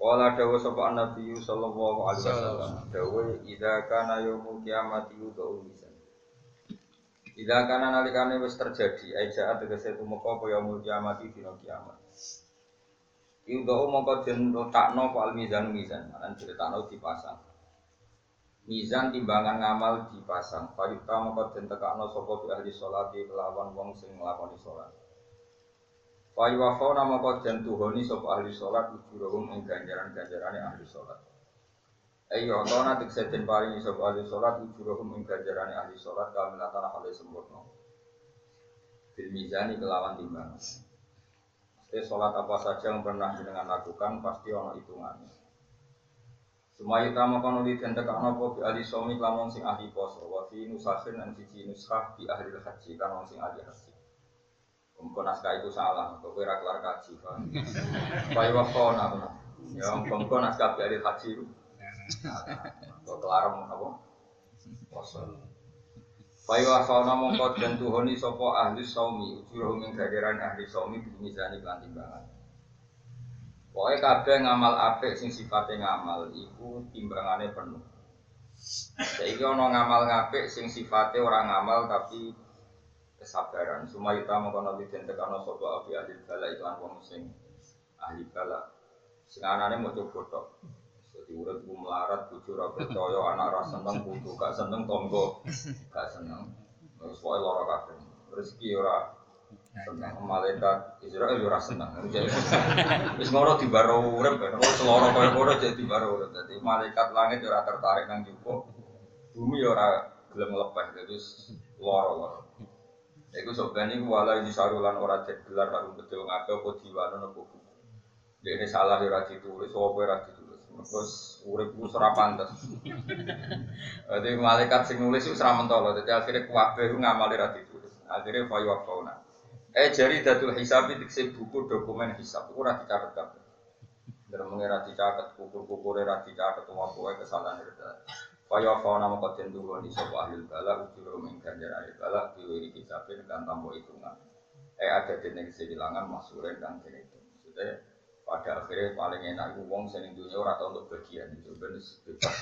Qala dawu sapa Nabi sallallahu alaihi wasallam dawu idza kana yaumul kiamati yudau lisan. Idza kana nalikane wis terjadi aja tegese tumeka apa yaumul kiamati dina kiamat. Yudau mongko den letakno apa al mizan mizan, lan diletakno dipasang. Mizan timbangan ngamal dipasang. Fayuta mongko den tekakno sapa ahli salat kelawan wong sing nglakoni salat. Fayuwafona mongko den tuhoni sapa ahli salat ujurahum ing ganjaran-ganjarane ahli salat. Ayo tona tikse den paringi sapa ahli salat ujurahum ing ganjarane ahli salat kamilatan hale sempurna. Bil mizani kelawan timbangan. Mesti sholat apa saja yang pernah dengan lakukan pasti ono hitungannya. Sumaya utama kono di tentek apa bi ahli somi lamun sing ahli poso wa fi nusahin dan siji nuskah bi ahli haji wong sing ahli haji. Mumpun naskah itu salah, kok kowe ra kelar kaji, Pak. Bayi wakona to. Ya mumpun naskah ahli haji. Kok kelar apa? Poso. Bayi wakona mongko den tuhoni sapa ahli somi, ujur ing gajaran ahli somi bi mizani lan timbangan. Pokoknya kabeh ngamal apik sing sifatnya ngamal iku timbangannya penuh. Saiki ana ngamal ngapik sing sifatnya orang ngamal tapi kesabaran. Sumayita mongko nabi den tekano sapa abi ahli bala itu wong sing ahli bala. Sing coba tok. Jadi urip ku melarat bojo ora percaya anak ora seneng putu gak seneng tonggo gak seneng. Terus pokoke lara kabeh. Rezeki ora seneng malaikat Israel ora seneng. Wis ngono dibaro urip kan. Oh seloro kaya ngono jadi dibaro urip. Dadi malaikat langit ora tertarik nang jupo. Bumi ora gelem lepeh dadi loro-loro. Iku sopan iku wala ini sarulan ora gelar karo betul ngake apa diwano nopo buku. Dene salah yo ora ditulis, apa ora ditulis. Terus urip ku ora pantes. Dadi malaikat sing nulis wis ora mentolo. Dadi akhirnya kuwabe ku ngamali ora ditulis. Fayu fauna. Eh jari datul hisab itu buku dokumen hisab, itu rati catat kabeh. Dan mengira dicatat kukur-kukur rati catat semua kue kesalahan itu. Kaya kau nama koden dulu di sebuah ahli bala ujur mengganjar ahli bala diwiri hisabin dan tambah hitungan. Eh ada jenis kehilangan masukin dan jenis itu. Maksudnya pada akhirnya paling enak itu wong sing dunia ora tau untuk bagian itu benes bebas.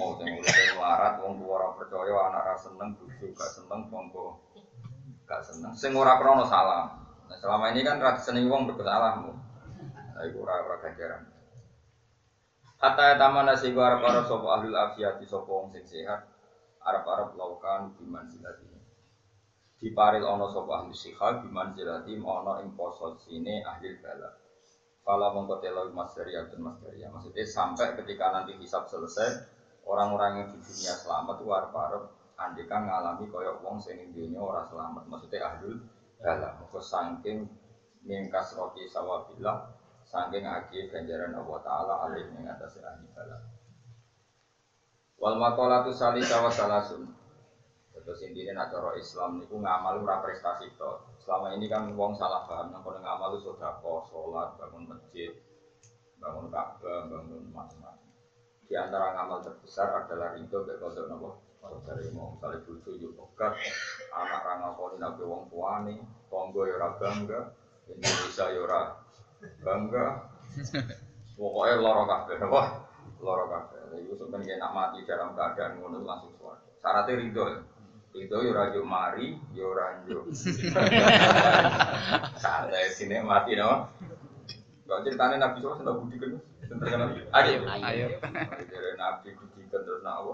Mau sing urusan melarat wong tua orang percaya anak rasa seneng bojo gak seneng monggo gak seneng. Sing ora krono salah. Nah, selama ini kan rati seneng wong bersalah mu. Nah, iku ora ora ganjaran. Hatta taman nasi gua arab arab sopo ahlul afiati sopo wong sing sehat. Arab laukan. Di paril ono sopo ahli sikha biman silati ono ing sini ahli bala. Fala mongko telo masdaria dan masdaria. Maksudnya sampai ketika nanti hisab selesai, orang-orang yang di dunia selamat arab arab andika ngalami koyok wong sing dunya ora selamat maksudnya ahlul dalam mergo saking mingkas roti sawabillah saking agi ganjaran Allah taala alih ning atas ahli dalam wal maqalatu salisa wa salasun. Terus intinya nak cara Islam niku ngamal ora prestasi to selama ini kan wong salah paham nang kono ngamal sedekah salat bangun masjid bangun Ka'bah bangun macam-macam. Di antara ngamal terbesar adalah ridho ke kodok nopo dari mau misalnya bucu yuk pegat, anak ranga koni nabi wong tuane, tonggo yora bangga, Indonesia yora bangga, pokoknya loro kabeh, wah loro kabeh. Itu sebenarnya nak mati dalam keadaan ngono langsung suara. Syaratnya ridho ya. Ridho yora yuk mari, yora yuk. Santai sini mati no. Kalau ceritanya Nabi SAW sudah budi kan? Ayo, ayo. Nabi budi kan terus nak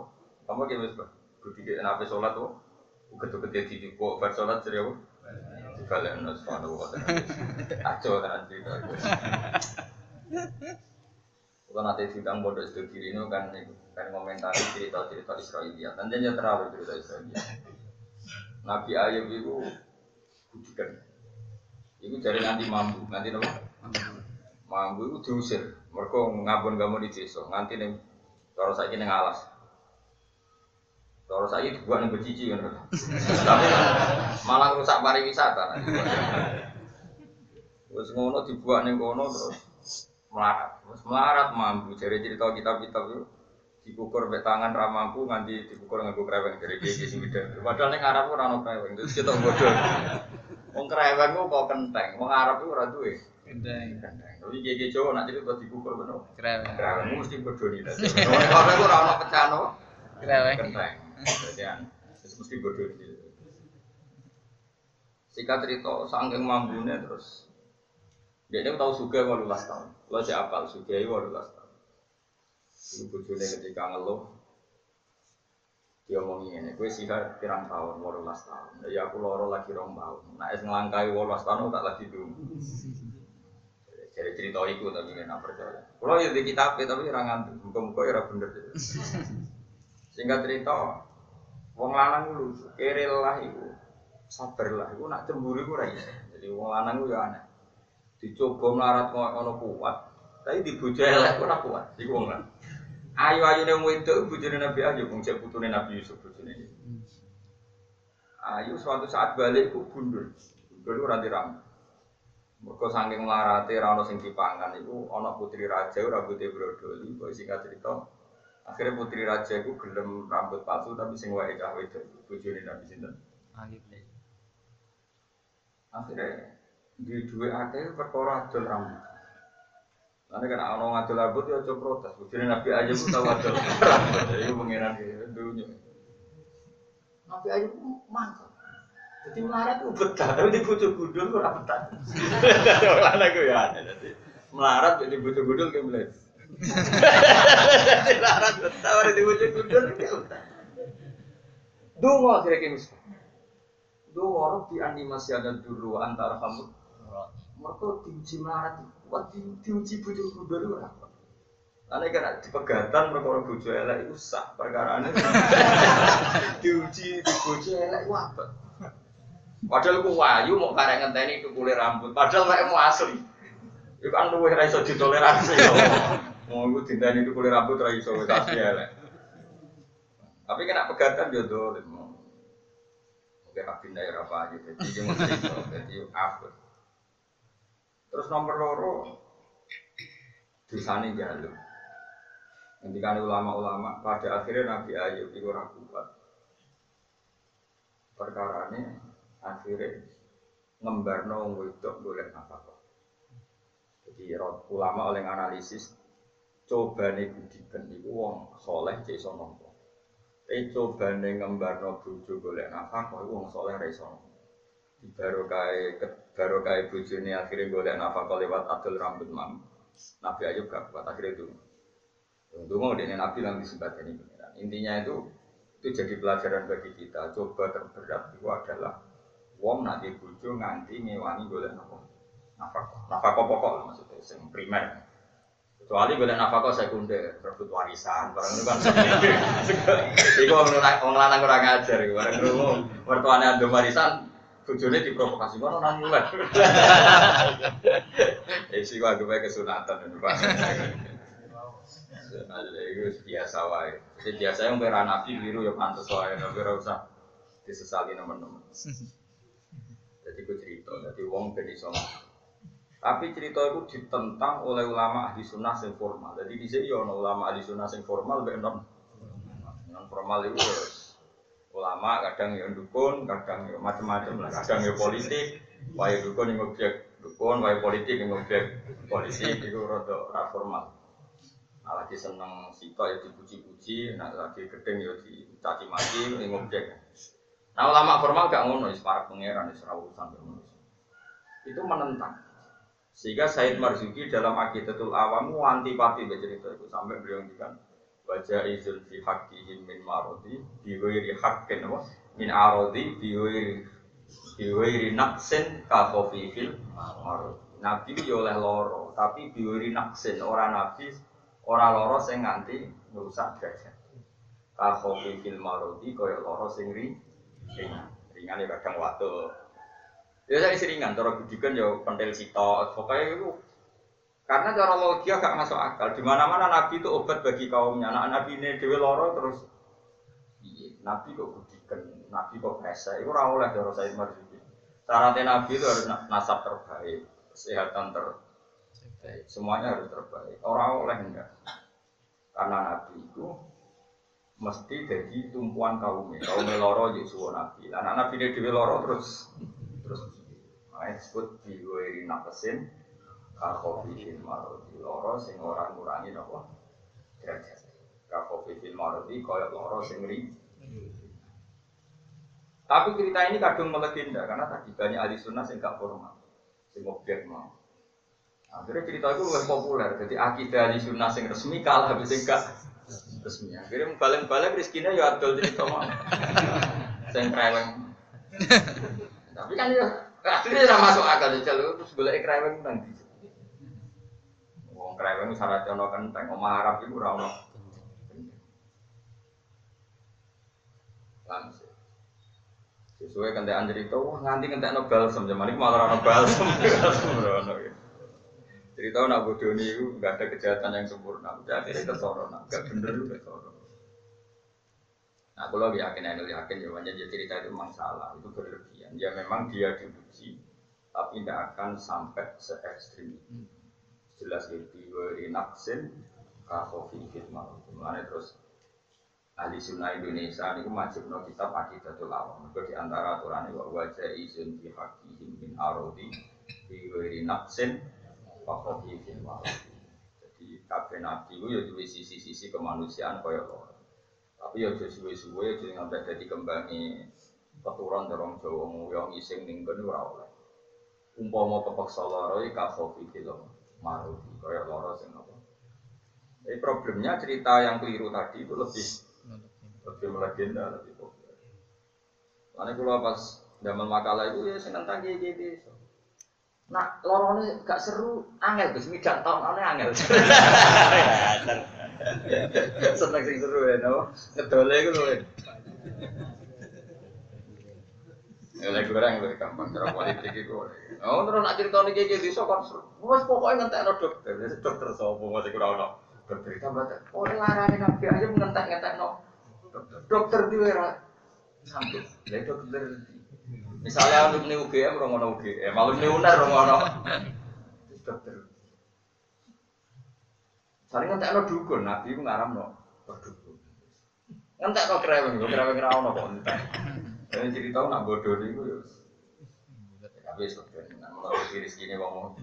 kamu kayak wes Budi ke nabi sholat tuh, uget-uget di kok bar sholat jadi apa? Kalian taala. Aco kan cerita. Kalau nanti sidang bodoh itu kiri ini kan kan komentari cerita-cerita Israelia. Nanti aja terlalu cerita Israelia. Nabi Ayub itu budikan. Itu jadi nanti mampu, nanti apa? mambu itu diusir. Mereka ngabun-ngabun di desa, nganti nih cara saya ini ngalas. Cara saya itu buat nih bercici kan. Tapi malah rusak pariwisata. Terus ngono dibuat nih kono terus melarat. Terus melarat mampu. Jadi cerita kitab-kitab itu dikukur be tangan ra mampu nganti dikukur nganggo kreweng dari dia sing gede. Padahal ning Arab ora ono kreweng. Terus kita bodoh. Wong kreweng kok kenteng, wong Arab itu ora duwe. Kenteng. Kenteng. Tapi gege Jawa nak cerita dikukur bener. Kreweng. Kreweng mesti bodoh. Wong kreweng ora ono pecahan apa? Kreweng. Kenteng. Jadi an, mesti bodoh nih. Singkat cerita, mampunya terus dia ini tahu suga 18 tahun. Lo si apal suga 18 tahun. Ibu bojone ketika ngeluh dia ngomong ini, gue sih pirang tahun, 18 tahun. Ya aku loro lagi rong tahun. Nah, es ngelangkai 18 tahun tak lagi dulu. Jadi cerita itu tapi nggak percaya. Kalau ya di kitab tapi orang ngantuk, muka-muka ya bener. Singkat cerita, wong lanang lu iku, sabar lah iku nak cemburu iku ra iso. Jadi wong lanang ku ya aneh. Dicoba melarat ono kuat, tapi dibojo elek ora kuat. Iku wong lanang. Ayu-ayune wedok bojone Nabi Ayub wong cek putune Nabi Yusuf bojone. Ayu suatu saat balik ku gundul. Gundul ora diram. Mergo saking melarate ora ono sing dipangan iku ana putri raja rambutnya brodoli, kok singkat cerita Akhirnya putri raja itu gelem rambut palsu tapi sing wae cah wedok bojone Nabi sinten. Ayub. Akhirnya di dua akeh perkara adol rambut. Nanti kan ana ngadol rambut ya aja protes. Bojone Nabi aja ku tau adol rambut. Jadi pengiran dunya. Nabi aja ku mantap. Jadi melarat ku betah, tapi di bojo gundul ku ora betah. Ora ana ku ya. Jadi melarat di bojo gundul kayak melihat. Larat betah, orang di wujud kudur kayak betah. Dungo kayak misal. Dungo orang di animasi ada dulu antara kamu. Mereka diuji kuat di, diuji wujud kudur itu apa? Karena kena di pegatan mereka orang bojo elek itu sah perkara ini. diuji di bojo elek itu apa? Padahal ku wayu mau karek ngenteni itu kulit rambut. Padahal kayak mau asli. Itu kan lu ora iso ditoleransi. Mau gue tindakan itu kulit rambut ra iso wis asli elek. Tapi kena pegatan yo dolim. Oke, tapi ndak ora apa aja. Jadi dia mau jadi apa? Terus nomor loro dosane jaluk. Ketika ulama-ulama pada akhirnya Nabi Ayub itu ora kuat. Perkara ini akhirnya ngembarno wong wedok golek nafkah. Jadi ulama oleh analisis coba nih budikan itu wong soleh cek iso nompo. Tapi coba nih ngembarno bojo golek nafkah itu wong soleh ra baru kai baru kai bojo ini akhirnya golek nafkah lewat adil rambut mam. Nabi Ayub gak kuat akhirnya itu. Untuk mau dengan Nabi yang disebut ini Intinya itu itu jadi pelajaran bagi kita. Coba terberat itu adalah wong nanti bojo nganti ngewangi golek nafkah. Nafkah, nafkah pokok maksudnya, yang primer. Kecuali golek nafkah sekunder, rebut warisan, barang itu kan Iku orang lanang kurang ngajar, barang itu mertuane ando warisan, bojone diprovokasi mana nang mulan. Eh sih gua gue kesunatan Pak. Ada itu biasa wae. Jadi biasa yang nabi biru ya pantas wae, tapi ora usah disesali teman-teman. Jadi gue cerita, jadi wong ben iso tapi cerita itu ditentang oleh ulama ahli sunnah yang formal. Jadi di sini ya ulama ahli sunnah yang formal, ben non non formal itu ya ulama kadang ya dukun, kadang ya macam-macam lah, kadang ya politik, wae dukun yang objek dukun, wae politik yang objek politik itu rada ra formal. Nah, lagi seneng sito ya dipuji-puji, nah lagi gedeng ya dicaci maki yang objek. Nah ulama formal gak ngono, para pangeran, wis urusan Itu menentang. Sehingga Said Marzuki dalam Aqidatul Awam antipati cerita itu. Sampai beliau ngendikan wajah izul fi haqqihim min marodi biwiri haqqin apa? Min arodi biwiri biwiri naksin ka khafifil marodi. Nabi yo oleh loro tapi biwiri naksin orang nabi orang loro sing nganti merusak derajat. Ka khafifil marodi kaya loro sing ringan. Ringan ya kadang waktu Ya saya seringan, cara budikan ya pentil sitok, pokoknya itu Karena cara logika gak masuk akal. Di mana-mana Nabi itu obat bagi kaumnya. Anak Nabi ini dewi loro terus iya, Nabi kok budikan, Nabi kok rese. Itu ora oleh cara Said Marzuki. Syaratnya Nabi itu harus nasab terbaik, kesehatan terbaik, semuanya harus terbaik. Orang oleh enggak. Karena Nabi itu mesti jadi tumpuan kaumnya. Kaumnya loro jadi suwo Nabi. Anak Nabi ini dewi loro terus terus Makanya disebut diwiri nakesin Kakofi marodi loro sing ora ngurangi nopo derajat. Kakofi fil marodi koyok loro sing ri. Tapi cerita ini kadung melegenda karena tadi banyak ahli sunnah sing gak formal, sing objek mau. Akhirnya cerita itu lebih populer. Jadi akidah ahli sunnah sing resmi kalah habis sing gak resmi. Akhirnya balik-balik rezekinya ya adol cerita mau. Sing kreweng. Tapi kan ya akhirnya tidak masuk akal jalur terus boleh kreweng nanti. Wong kreweng syaratnya ono kenteng, omah Arab itu ora ono. Langsung. Sesuai kentekan cerita, wah nganti kentek balsam, zaman ini malah ono balsam, balsam ono. Cerita nak bodoh ini itu gak ada kejahatan yang sempurna, akhirnya kesoro, nak gak bener itu kesoro. Nah, kalau yakin, aku yakin, ya, cerita itu memang salah, itu berlebihan. Ya memang dia diuji, tapi tidak akan sampai se ekstrim itu jelas itu naksin kakofi fitmal mana terus ahli sunnah Indonesia ini wajib no kitab akidatul awam. Itu di antara aturan ini wajah izin di hakihim min arodi di naksin kakofi fitmal jadi kabeh nabi itu ya sisi-sisi kemanusiaan kaya lo tapi ya jadi suwe-suwe jadi ngambil jadi kembangi keturunan dorong Jawa yang iseng ninggon ora oleh umpama kepeksa lara iki kafofi film maruti kaya loro sing apa. Jadi problemnya cerita yang keliru tadi itu lebih lebih melegenda lebih populer. Karena kalau pas dalam makalah itu ya seneng tanggi gitu. Nah, lorone gak seru, angel Gus, midak tahun angel. Seneng sing seru ya, no. Ngedole iku lho. Ya lagi orang lebih gampang cara politik itu. Oh terus nak cerita nih kayak gitu, kan Mas pokoknya ngentek no dokter, dokter sopo masih kurang no. Dokter itu baca, oh larang nabi aja ngentek ngentek no. Dokter di era sanggup, jadi dokter. Misalnya nih UGM, mana UGM, malu nih UNER, mana dokter. Saling ngentek no dukun, nabi itu ngaram no dukun. Ngentek no kereweng, kereweng rawon no kok Saya cerita nak bodoh itu ya. Tapi sebenarnya kalau diri sini ngomong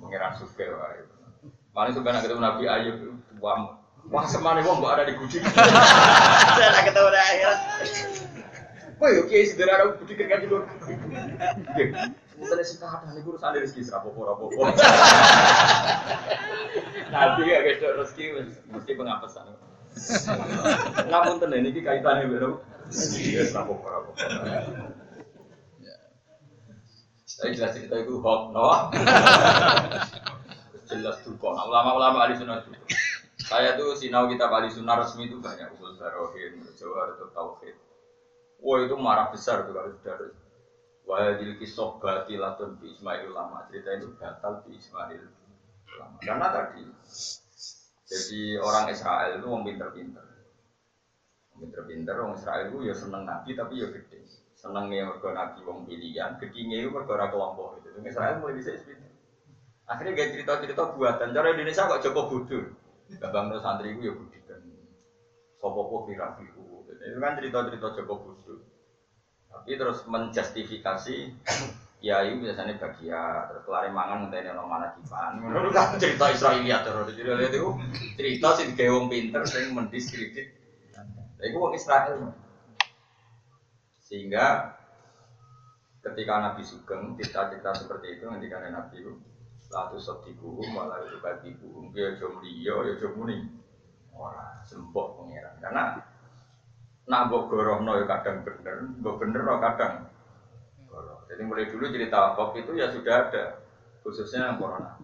pengiran suka wae. Paling sebenarnya ketemu Nabi Ayub wah wah semane wong mbok ada di guci. Saya ketemu akhirat. Woi, oke, sederhana budi kerja dulu. Mungkin sih kata nih guru sadar rezeki serapopo rapopo. Nabi ya guys, rezeki mesti pengapesan. Namun tenan ini kaitannya baru. Iya, rapopo rapopo. Saya jelas cerita itu hoax, no? jelas tuh kok. Ulama-ulama ahli sunnah itu. Saya tuh sinau kita ahli sunnah resmi itu banyak usul barohin, jawar tauhid. Wah itu marah besar tuh kalau sudah Wahadil kisah batilatun bi Ismail ulama cerita itu batal bi Ismail ulama karena tadi jadi orang Israel itu orang pinter-pinter. Pinter-pinter orang Israel itu ya seneng nabi tapi ya gede. Senengnya mergo nabi wong pilihan gedine itu mergo ora kelompok itu Israel mulai bisa pinter akhirnya gak cerita-cerita buatan. Cara Indonesia kok Joko Budur? Babang santri itu ya budikan. Sopopo Firafiku itu kan cerita-cerita Joko Budur tapi terus menjustifikasi Kiai biasanya bagia, terus kelari mangan ngenteni ono mana kipan. Menurut kan cerita Israiliyat terus. Jadi lihat itu cerita digawe wong pinter sing mendiskredit. Itu wong Israel. Sehingga ketika Nabi Sugeng cerita-cerita seperti itu ketika Nabi itu lalu sediku malah itu bagi buhum ya jom liyo ya jom muni orang sembok pengiran karena nak mbok gorohno ya kadang bener, mbok bener no kadang goroh. Jadi mulai dulu cerita hoax itu ya sudah ada, khususnya yang corona.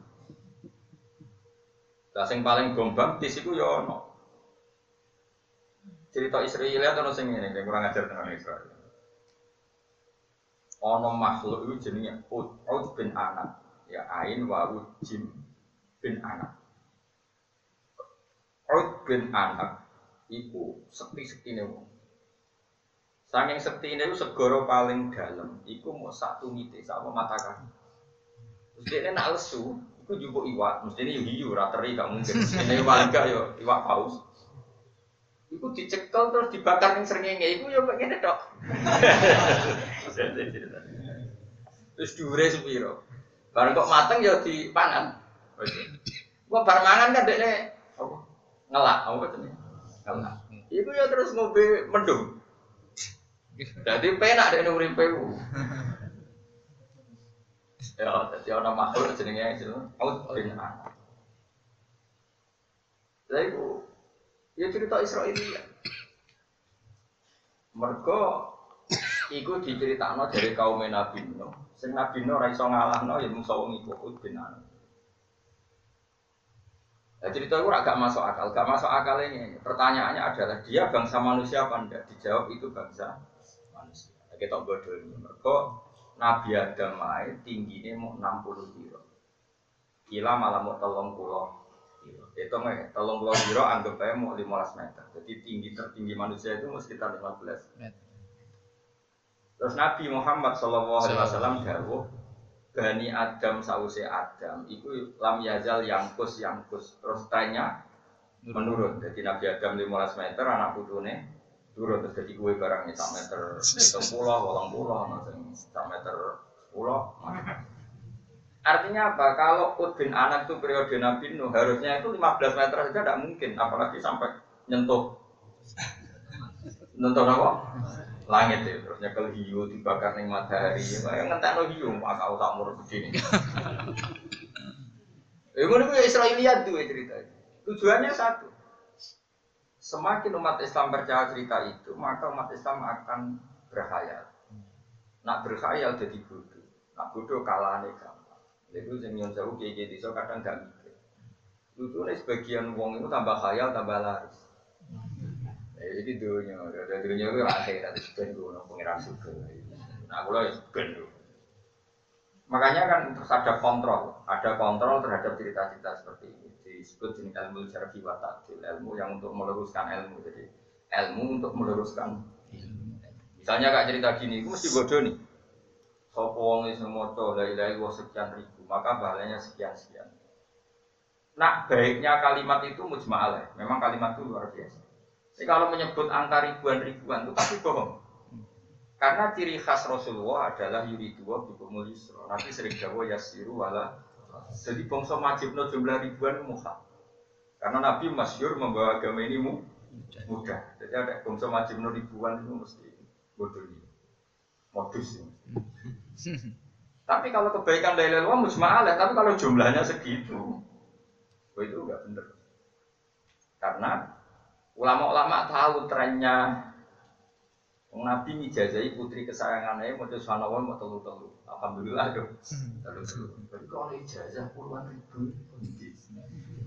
Lah paling gombang di situ ya ono. Cerita Israel atau sing yang kurang ajar dengan Israel. Ono makhluk itu jenenge Ud, bin Anak, ya Ain Wawud Jim. bin Anak. Ud bin Anak iku sekti-sektine wong. Saking sektine iku segoro paling dalam iku mau satu mite sama mata kaki. Terus dia nak lesu, iku jupuk iwak, mesti ini hiu, rateri gak mungkin. Ini enggak yo, iwak paus. Iku dicekel terus dibakar ning srengenge, iku yo pengen tok. Terus dure sepiro? Bareng kok mateng ya dipangan. Gua bar mangan kan dekne apa? Ngelak, apa jenenge? Ngelak. Iku ya terus ngombe mendung. Jadi penak dekne uripe ku. Ya, jadi ana makhluk jenenge jeneng Aud bin Anak. Iku ya cerita Israelia. Mergo iku diceritakno dari kaum Nabi Nuh. Sing Nabi Nuh ora iso ngalahno ya mung wong iku bin. Nah, cerita itu agak masuk akal, gak masuk akal ini. Pertanyaannya adalah dia bangsa manusia apa enggak? Dijawab itu bangsa kita bodoh ini. Mereka Nabi Adam mai tingginya mau 60 kilo. Gila malah mau telung pulau kilo. Itu nggak, telung pulau kilo anggap aja mau 15 meter. Jadi tinggi tertinggi manusia itu mau sekitar 15 meter. Terus Nabi Muhammad Shallallahu Alaihi Wasallam Bani Adam sause Adam itu lam yazal yangkus yangkus terus tanya menurun jadi Nabi Adam 15 meter anak putune turun terus jadi gue barangnya sak meter itu pulau walang pulau sak meter pulau artinya apa? Kalau Udin anak itu periode Nabi Nuh harusnya itu 15 meter saja tidak mungkin apalagi sampai nyentuh. Nyentuh apa? Langit ya terus nyekel hiu dibakar ning matahari. Yang ngentekno hiu maka tak mur begini ya ngono ku Israiliyat tuh cerita. Tujuannya satu semakin umat Islam percaya cerita itu maka umat Islam akan berkhayal. Nak berkhayal jadi bodoh. Nak bodoh kalah nih gampang. Itu yang nyon jauh kayak gitu kadang gak mikir. Lucu nih sebagian wong itu tambah khayal tambah laris. Ya, jadi dunia, ada dunia itu akhirat ben gue pengiran suka. Nah, gue ya ben Makanya kan terus ada kontrol, ada kontrol terhadap cerita-cerita seperti ini. Disebut jenis ilmu syarfi wa ilmu yang untuk meluruskan ilmu. Jadi ilmu untuk meluruskan Misalnya kak cerita gini, itu mesti bodoh nih. Sopo wong wis maca la ilaha illallah sekian ribu, maka pahalanya sekian sekian. Nah, baiknya kalimat itu mujma'alah. Memang kalimat itu luar biasa. Jadi kalau menyebut angka ribuan-ribuan itu pasti bohong. Karena ciri khas Rasulullah adalah yuridua bikumul yusra. Nanti sering jawa yasiru wala. Jadi bangsa majibno jumlah ribuan muha. Karena Nabi masyur membawa agama ini mu, mudah. Jadi ada bangsa majibno ribuan itu mesti bodoh ini. Modus ini. tapi kalau kebaikan dari luar mujma'alah, tapi kalau jumlahnya segitu, itu enggak benar. Karena Ulama-ulama tahu trennya Nabi mijazahi putri kesayangannya mau terus sanawan mau telu telu. Alhamdulillah dong. Telu telu. Kalau ijazah puluhan ribu.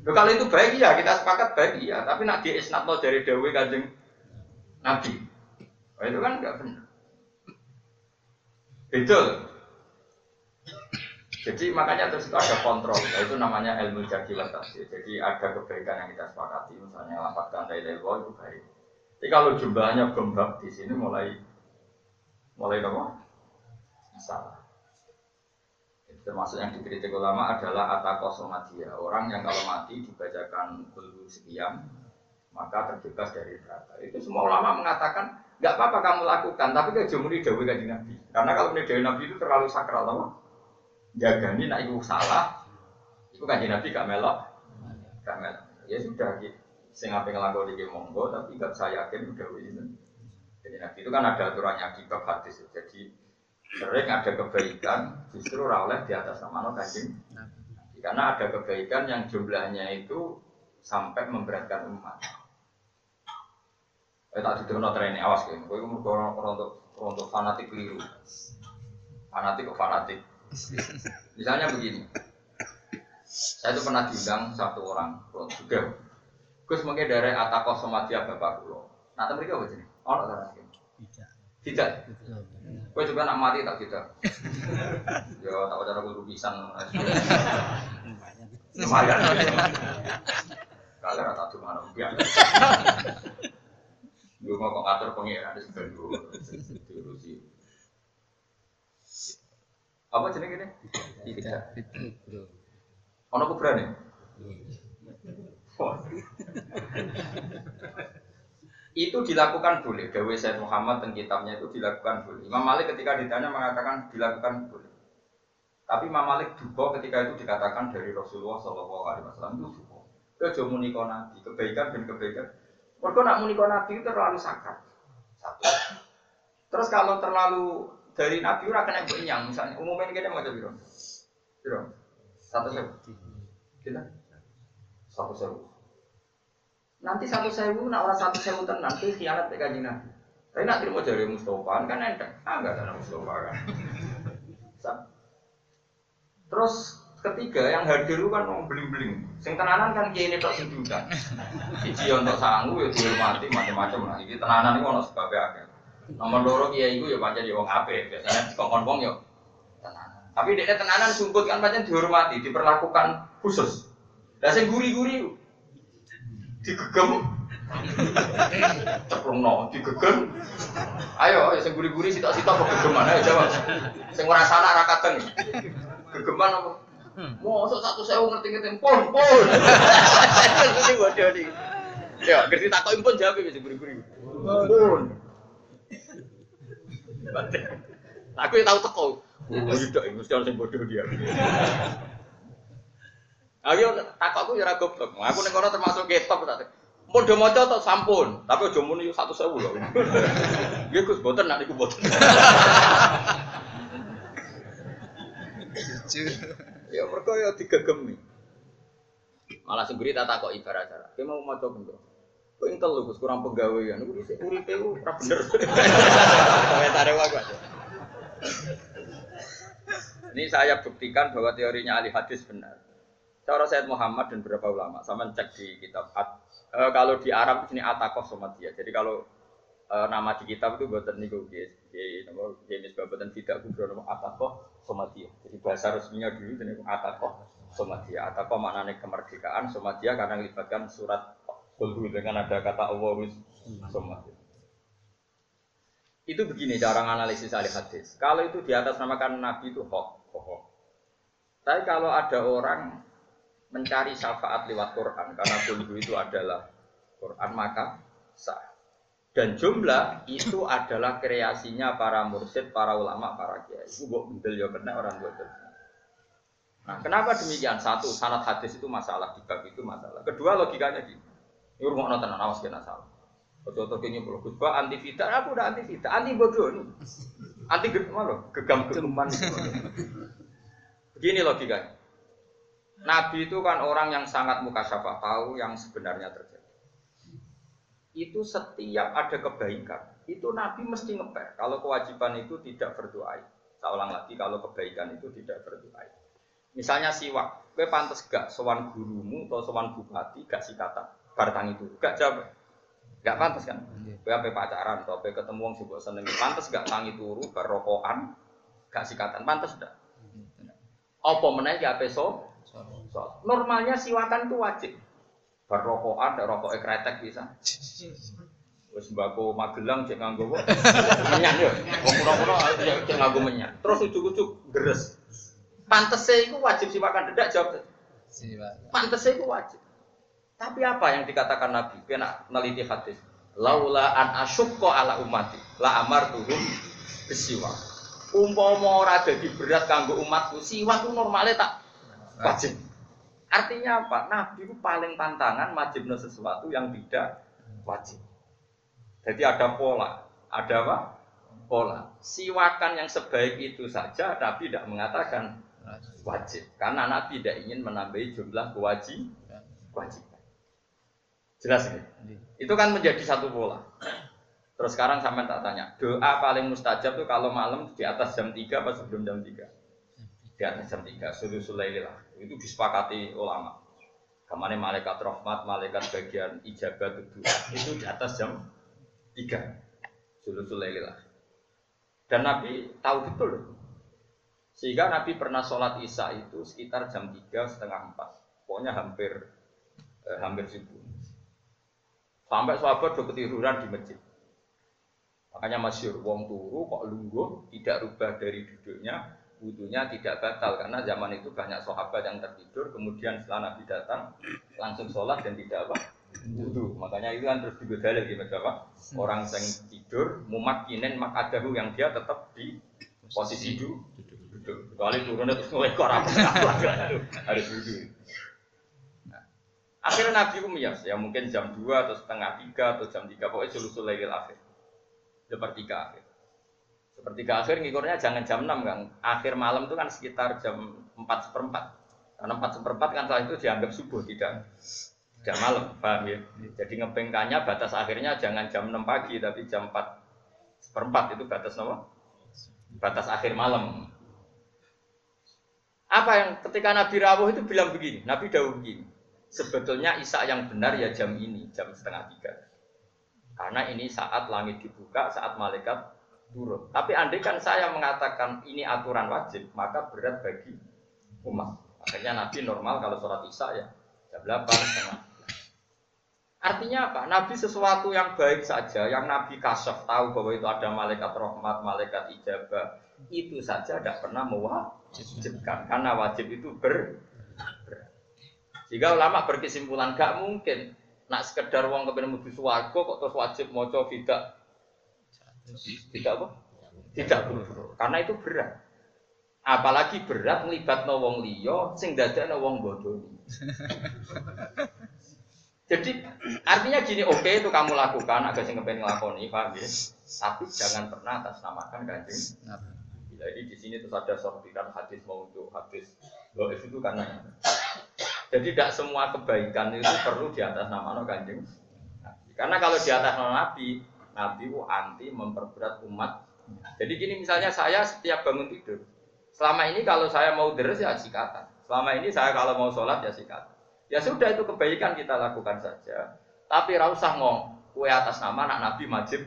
Loh, kalau itu baik ya kita sepakat baik ya. Tapi nak di isnatno dari Dewi kanjeng Nabi. Oh, itu kan enggak benar. Betul. Jadi makanya terus itu ada kontrol, nah, itu namanya ilmu jadi tafsir. Jadi ada kebaikan yang kita sepakati, misalnya lafadzkan dari level itu baik. Jadi kalau jumlahnya bembab di sini mulai mulai apa? Salah. Termasuk yang dikritik ulama adalah atakosomatia. Orang yang kalau mati dibacakan dulu sekian, maka terbebas dari neraka. Itu semua ulama mengatakan nggak apa-apa kamu lakukan, tapi kejumuri dawe kanji Nabi. Karena kalau dawe Nabi itu terlalu sakral, apa? jaga ini nak ibu salah, itu kan Nabi gak melok, gak melok. Ya sudah, gitu. Sing ngelakoni di monggo, tapi gak saya yakin udah ini. Jadi Nabi itu kan ada aturannya di bab hadis. Jadi sering ada kebaikan justru oleh di atas nama kanjeng karena ada kebaikan yang jumlahnya itu sampai memberatkan umat. Eh tak diterima tren awas gitu. Gue orang untuk untuk fanatik keliru. Fanatik kok fanatik. Misalnya begini, saya itu pernah diundang satu orang, juga. Gus mungkin dari Atako Somatia Bapak Kulo. Nah, tapi mereka apa jadi? Oh, tak Tidak. Tidak. Gue juga nak mati tak tidak. Yo, tak ada aku pisan. Lumayan. Kalian rata cuma biar. Gue mau ngatur pengiran sebenarnya diurusi. Apa jenis ini? Tidak. Ono kuburan ya? Itu dilakukan boleh. Dewi Said Muhammad dan kitabnya itu dilakukan boleh. Imam Malik ketika ditanya mengatakan dilakukan boleh. Tapi Imam Malik juga ketika itu dikatakan dari Rasulullah Shallallahu Alaihi Wasallam itu juga. Kejo muniko nabi, kebaikan dan kebaikan. Mereka nak muniko nabi itu terlalu sakit. Satu. Terus kalau terlalu dari nabi ora kena yang misalnya umumnya kita mau jadi biro. Biro. Satu sewu. Kita. Satu sewu. Nanti satu sewu, nak orang satu sewu tenan khianat ke kanjeng nabi. Tapi nak terima dari Mustafa kan enteng. Ah enggak ada Mustafa kan. Terus ketiga yang hadir itu kan mau beling-beling. Sing tenanan kan kiai ini tok sing. Siji untuk sanggup ya dihormati macam-macam lah. Iki tenanan itu ono sebabnya akeh. Nomor loro kiai itu ya pancen ya wong apik. Biasanya kongkon wong ya tenanan. Tapi dia tenanan sumput kan pancen dihormati, diperlakukan khusus. Lah sing guri-guri digegem ceplungno digegem ayo ayo sing guri-guri sitok-sitok kok gegeman ayo jawab sing ora salah ra kadang gegeman apa Mosok satu sewu ngerti-ngerti pun pun. Ini bodoh nih. Ya, ngerti takokin pun jawab bisa guri-guri. Pun. Aku yang tahu teko. Oh, tidak, mesti orang yang bodoh dia. Ayo takokku ya ora goblok. Aku ning kono termasuk ketop tak. Padha maca atau sampun, tapi aja muni satu sewu lho. Nggih Gus, boten nak niku boten. Ya mergo ya digegemi. Malah sing tak takok ibarat cara. Ki mau maca bendro. Kok intel lho Gus kurang penggawean. Niku dhisik uripe ku ora bener. Komentare wae Ini saya buktikan bahwa teorinya ahli hadis benar. Cara Said Muhammad dan beberapa ulama, sama cek di kitab. At, e, kalau di Arab di sini atakoh dia. Jadi kalau e, nama di kitab itu buatan niku jenis babatan tidak kubro nama atakoh dia. Jadi bahasa resminya dulu ini atakoh dia. Atakoh maknanya kemerdekaan dia karena melibatkan surat Kulhu dengan ada kata Allah somatia. Itu begini cara analisis ahli hadis. Kalau itu di atas namakan Nabi itu hoax. Tapi kalau ada orang mencari syafaat lewat Quran karena kulhu itu adalah Quran maka sah. Dan jumlah itu adalah kreasinya para mursyid, para ulama, para kiai. Itu kok bendel ya kena orang tua Nah, kenapa demikian? Satu, sanat hadis itu masalah, di bab itu masalah. Kedua, logikanya gini. Ini rumah nonton awas kena salah. Ojo ini belum kusba anti fitah, aku udah anti fitah, anti bodoh nih. Anti gegam loh, gegam gegaman. Begini logikanya. Nabi itu kan orang yang sangat muka syafah tahu yang sebenarnya terjadi itu setiap ada kebaikan, itu Nabi mesti ngeper. Kalau kewajiban itu tidak berdoa. Saya ulang lagi, kalau kebaikan itu tidak berdoa. Misalnya siwak, gue pantas gak sowan gurumu atau sowan bupati gak sikatan, bartang itu, gak jawab. Gak pantas kan? Gue apa pacaran atau apa ketemu wong sibuk seneng, pantas gak tangi turu, barokokan, gak sikatan, pantas gak? Apa menaik ya apa so? Normalnya siwakan itu wajib. Berrokokan, ada rokok ekretek bisa. Wes mbako Magelang cek nganggo kok. Menyan yo. Wong pura-pura cek nganggo menyan. Terus ujuk-ujuk deres. Pantese iku wajib siwakan dedak jawab. Pantese iku wajib. Tapi apa yang dikatakan Nabi? Kena neliti hadis. Laula an asyukko ala umati la amartuhum bisiwa. Umpama ora dadi berat kanggo umatku, siwak ku normale tak wajib. Artinya apa? Nabi itu paling pantangan wajibnya sesuatu yang tidak wajib. Jadi ada pola, ada apa? Pola. Siwakan yang sebaik itu saja, Nabi tidak mengatakan wajib. Karena Nabi tidak ingin menambahi jumlah kewajib, kewajiban. Jelas ini? Itu kan menjadi satu pola. Terus sekarang sampai tak tanya, doa paling mustajab itu kalau malam di atas jam 3 atau sebelum jam 3? Di atas jam 3, sulusul lah itu disepakati ulama. Ke mana malaikat rahmat, malaikat bagian ijabat itu itu di atas jam 3 Sulusul lah. Dan Nabi tahu betul Sehingga Nabi pernah sholat isya itu sekitar jam 3 setengah 4 Pokoknya hampir eh, hampir subuh. Sampai sahabat udah ketiduran di masjid. Makanya masyur, wong turu kok lungguh, tidak rubah dari duduknya, wudhunya tidak batal karena zaman itu banyak sahabat yang tertidur kemudian setelah Nabi datang langsung sholat dan tidak apa? Wudhu makanya itu kan terus juga dalil gitu apa orang yang tidur mumakinin makadahu yang dia tetap di posisi duduk. Kecuali turunnya terus mulai koram harus duduk nah, akhirnya Nabi umiyas ya mungkin jam 2 atau setengah 3 atau jam 3 pokoknya sulusul lailil akhir. Sepertiga akhir seperti ke akhir ngikurnya jangan jam 6 kan. Akhir malam itu kan sekitar jam 4 seperempat. Karena 4 seperempat kan saat itu dianggap subuh, tidak tidak malam, paham ya? Jadi ngepengkannya batas akhirnya jangan jam 6 pagi, tapi jam 4 seperempat itu batas apa? Batas akhir malam. Apa yang ketika Nabi Rawuh itu bilang begini, Nabi Dawud begini, sebetulnya Isa yang benar ya jam ini, jam setengah tiga. Karena ini saat langit dibuka, saat malaikat turun. Tapi andai kan saya mengatakan ini aturan wajib, maka berat bagi umat. Akhirnya Nabi normal kalau sholat isya ya jam 8 setengah. Artinya apa? Nabi sesuatu yang baik saja, yang Nabi kasaf tahu bahwa itu ada malaikat rahmat, malaikat ijabah, itu saja tidak pernah mewajibkan karena wajib itu ber. Jika ulama berkesimpulan gak mungkin nak sekedar uang kepengen mlebu swarga kok terus wajib maca tidak tidak apa? Tidak buru Karena itu berat. Apalagi berat melibat wong liya sing dadakno wong bodoh. Jadi artinya gini, oke okay, itu kamu lakukan, agak sing ngepen ngelakoni, paham ya? Tapi jangan pernah atas namakan kanjeng. Jadi di sini terus ada sortiran hadis mau untuk hadis loh itu karena jadi tidak semua kebaikan itu perlu di atas nama kanjeng. Karena kalau di atas nama Nabi, Nabi itu anti memperberat umat. Jadi gini misalnya saya setiap bangun tidur, selama ini kalau saya mau deres ya sikatan. Selama ini saya kalau mau sholat ya sikatan. Ya sudah itu kebaikan kita lakukan saja. Tapi rausah ngomong kue atas nama anak Nabi wajib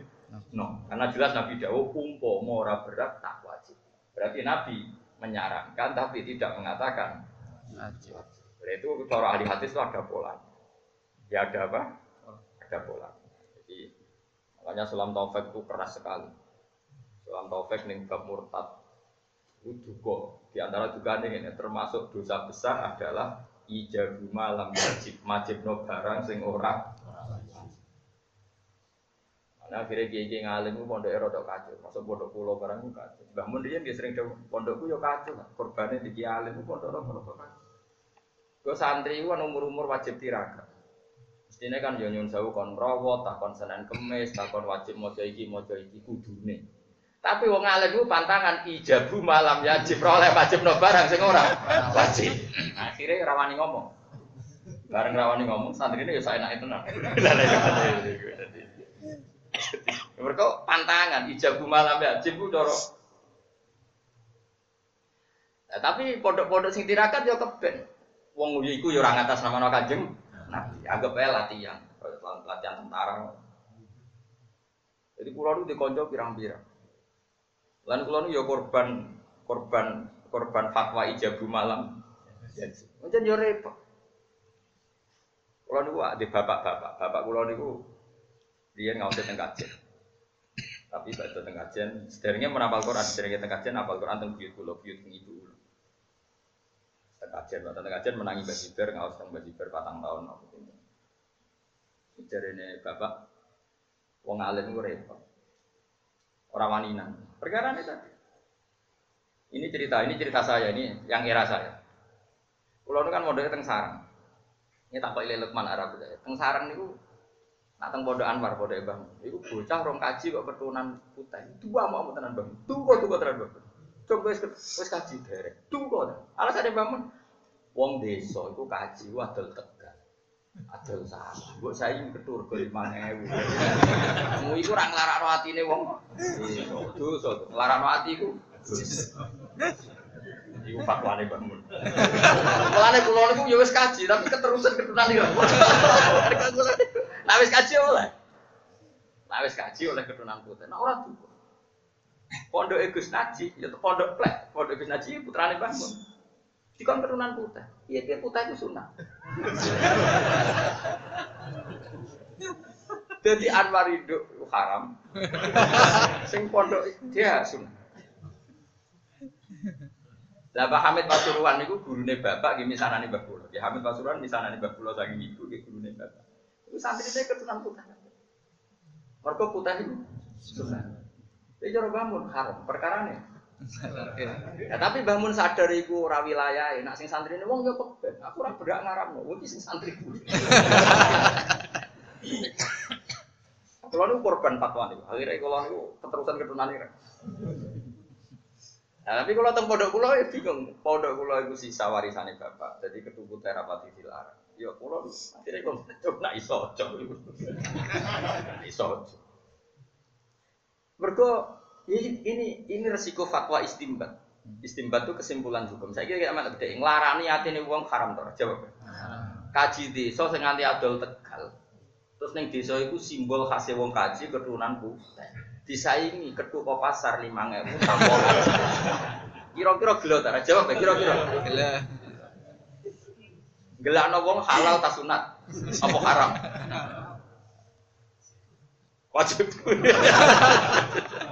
no. Karena jelas Nabi Dawo umpo mora berat tak wajib. Berarti Nabi menyarankan tapi tidak mengatakan wajib. Itu cara ahli hadis itu ada pola. Ya ada apa? Ada pola. Makanya Sulam Taufik itu keras sekali. Sulam Taufik nih bab murtad itu juga di antara juga ini termasuk dosa besar adalah ijabu malam wajib wajib no barang sing ora Nah, akhirnya kiai kiai ngalim itu pondok erodok kacau, masuk pondok pulau barang itu kacau. Bangun dia dia sering jauh pondokku yo kacau, korbannya di kiai itu pondok pondok kacau. Gue santri itu umur umur wajib tirakat. Mestine kan yo nyun sewu kon rawat, tak kon Senin Kemis, tak kon wajib maca iki maca iki kudune. Tapi wong alim ku pantangan ijabu malam wajib oleh wajib no barang sing ora wajib. Akhirnya rawani ngomong. Bareng rawani ngomong, santri ini ya saya enak tenang. Mereka pantangan ijabu malam wajib ku doro. Nah, tapi pondok-pondok sing tirakat yo keben. Wong iku yo ora ngatas nama Kanjeng. Anggap aja latihan, latihan tentara. Jadi pulau itu dikonco pirang-pirang. Lalu pulau itu ya korban korban korban fatwa ijabu malam. Macam yo repot. Kulo niku di bapak-bapak, bapak kulo niku dia nggak usah tengkajen. Tapi baca tengkajen, sederhana menapal Quran, sederhana tengkajen apal Quran teng buyut kulo, buyut ibu kajian, waktu kajian menangi bajiber, nggak usah bajiber patang tahun. Jadi ini bapak, wong alim gue repot, orang wanita. Perkara ini tadi. Ini cerita, ini cerita saya, ini yang era saya. Itu kan modalnya teng sarang. Ini tak pakai Lukman Arab itu. Teng sarang itu, nak teng pondok Anwar pondok bang. Itu bocah rong kaji kok keturunan putih. Dua mau tenan bang. Dua dua tenan bang. Coba wis wis kaji derek. Tunggu. Alasannya bangun. Wong desa itu kaji adol tegal. Adol salah. Mbok saiki ketur go 5000. Mu iku ora nglarakno atine wong desa. Dosa. Nglarakno ati iku fatwane bangun. Mulane kula niku ya wis kaji, tapi keterusan keturunan iki. Nah wis kaji oleh. Nah wis kaji oleh keturunan putih. Nah ora tuh. Pondok Gus Naji, ya pondok plek. Pondok Gus Naji putrane bangun. Dikon keturunan putih. Iya dia putih itu sunnah. Jadi Anwar hidup haram. Sing pondok dia sunnah. Lah Pak Hamid Pasuruan itu gurune bapak gini sana nih Mbah Ya Hamid Pasuruan misalnya nih Mbah Pulau saking ibu di gurune bapak. Itu santri saya keturunan putih. Mereka putih itu sunnah. Jadi cara bangun haram perkara nih. Ya, tapi bangun sadar iku ora wilayah, nak sing santri ini wong yo keben. Aku ora berak ngaram, wong sing santri. Kalau niku korban fatwa niku. Akhirnya kalau niku keterusan keturunan ini. Nah, tapi kalau teng pondok kula ya bingung. Pondok kula iku sisa warisane bapak. Jadi ketubu terapati dilarang. Ya kula akhirnya kok coba nak iso cok. Iso. Mergo ini ini ini resiko fatwa istimbat. Istimbat itu kesimpulan hukum. Saya kira amat gede. Nglarani atine wong haram to. Jawab. Kaji desa sing nganti adol Tegal. Terus neng desa itu simbol khasnya wong kaji keturunan putih disaingi ketuk pasar lima ngewu kira-kira gelo tak jawab kira-kira gelo gelo no wong halal tak sunat apa haram wajib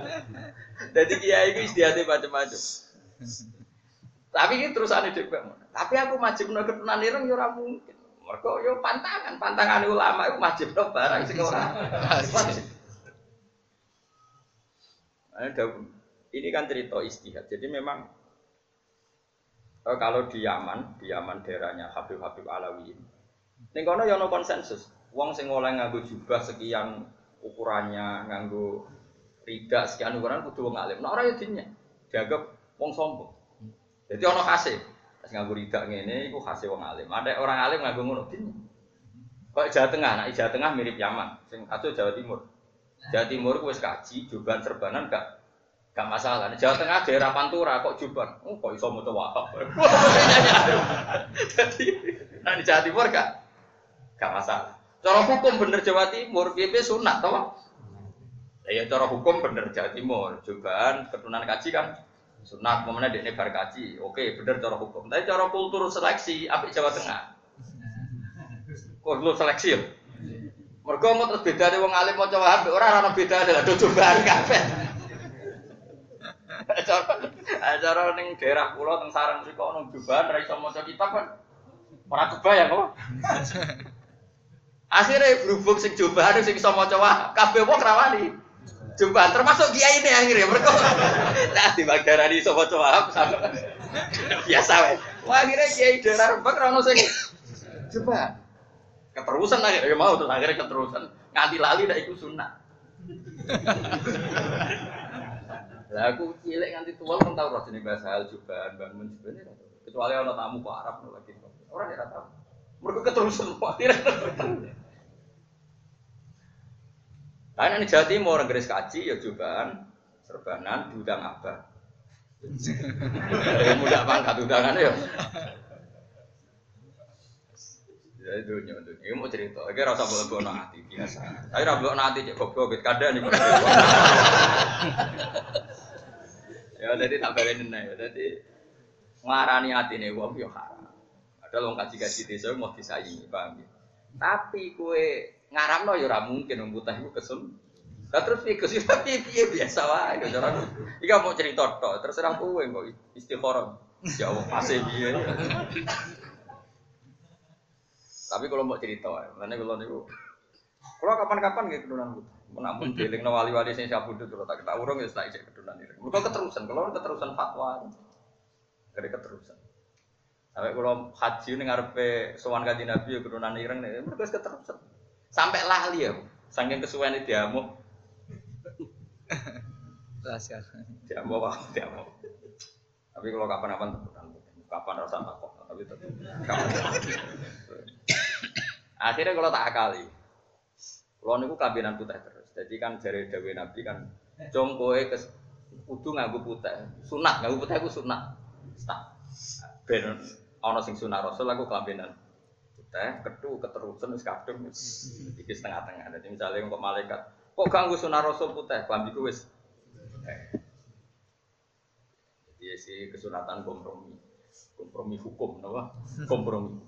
jadi kiai itu istiadatnya macam-macam. Tapi ini terus aneh dek tapi aku wajib no ketunan ireng ya ora mungkin. Mereka yo pantangan. Pantangan ulama itu wajib no barang sing ora. Ini kan cerita istihad. Jadi memang eh, kalau di Yaman, di Yaman daerahnya Habib Habib Alawi, ini kono ya no konsensus. Wong sing oleh nganggo jubah sekian ukurannya, nganggo rida sekian ukuran kudu wong alim. Nah ora ya dinya. Dianggap wong sombong. Jadi ono khase. Pas nganggo rida ngene iku khase wong alim. Ada orang alim nganggo ngono dinya. Kok Jawa Tengah, nah Jawa Tengah mirip Yaman, sing atau Jawa Timur. Jawa Timur wis kaji, juban serbanan gak gak masalah. Jawa Tengah daerah Pantura kok juban, oh kok iso maca wahab. Jadi nah di Jawa Timur gak gak masalah. Cara hukum bener Jawa Timur, PP sunat toh. Ya cara hukum bener Jawa Timur, juban keturunan kaji kan sunat, mana dekne bar kaji. Oke, bener cara hukum. Tapi cara kultur seleksi apik Jawa Tengah. Kultur seleksi ya. Mergo mau terus beda wong alim mau coba ambil orang orang beda duduk bareng kafe. Acara neng daerah pulau teng sarang kok nong jubahan ra iso maca kitab kan. Ora kebayang kok. Akhirnya berhubung sing jubahan sing iso wah kabeh wong rawani. Jubahan termasuk kiai ini akhirnya mereka. Nah di bagdarani iso maca wah biasa wae. Wah akhirnya kiai daerah Rembang ra ono sing jubahan keterusan akhirnya ya mau terus akhirnya keterusan. Nganti lali dah ikut sunnah lah aku cilik nganti tua kan tahu roh jenis bahasa hal juga bangun juga kecuali orang tamu ke Arab lagi. Orang ya tahu mereka keterusan akhirnya Karena ini Jawa Timur, orang garis kaji ya cobaan, serbanan, diundang apa? Dari muda pangkat undangannya ya. Ya itu nyontok. Ini mau cerita. Oke rasa boleh bawa nanti biasa. Tapi rasa bawa nanti cek goblok kadang nih. Ya jadi tak balenin ya. Jadi ngarani hati nih wong yo haram. Ada lo kaji kaji desa mau disaingi paham ya. Tapi kue ngaram no yo mungkin wong putih itu kesel. Lah terus iku sih tapi piye biasa wae yo cara. Iki mau cerita tok terserah kowe kok istikharah. Ya Allah pasti piye. Tapi kalau mau cerita, mana kalau niku, kalau kapan-kapan gitu kedunan gitu. Menampun dealing no wali-wali sing siapa itu kalau tak kita urung ya setelah ijek kedunan ini. Mereka keterusan, kalau keterusan fatwa, dari keterusan. Sampai kalau haji ini ngarepe sowan kaji nabi ya kedunan ireng nih, mereka keterusan. Sampai lali ya, saking kesuwen itu diamuk. Rahasia. Diamuk wah, diamuk. Tapi kalau kapan-kapan kedunan, kapan rasa takut, tapi tetap. Akhirnya kalau tak akali, kalau niku kabinan putih terus. Jadi kan dari Dewi Nabi kan, jom kowe ke kudu nganggo putih, sunat nganggo putih aku sunat. Tak ben ana sing sunah Rasul aku kabinan putih, ketu keterusan wis kadung iki setengah-tengah. Jadi misalnya kok malaikat, kok ganggu sunah Rasul putih, klambiku wis Jadi si kesunatan kompromi. kompromi hukum, apa? Kompromi.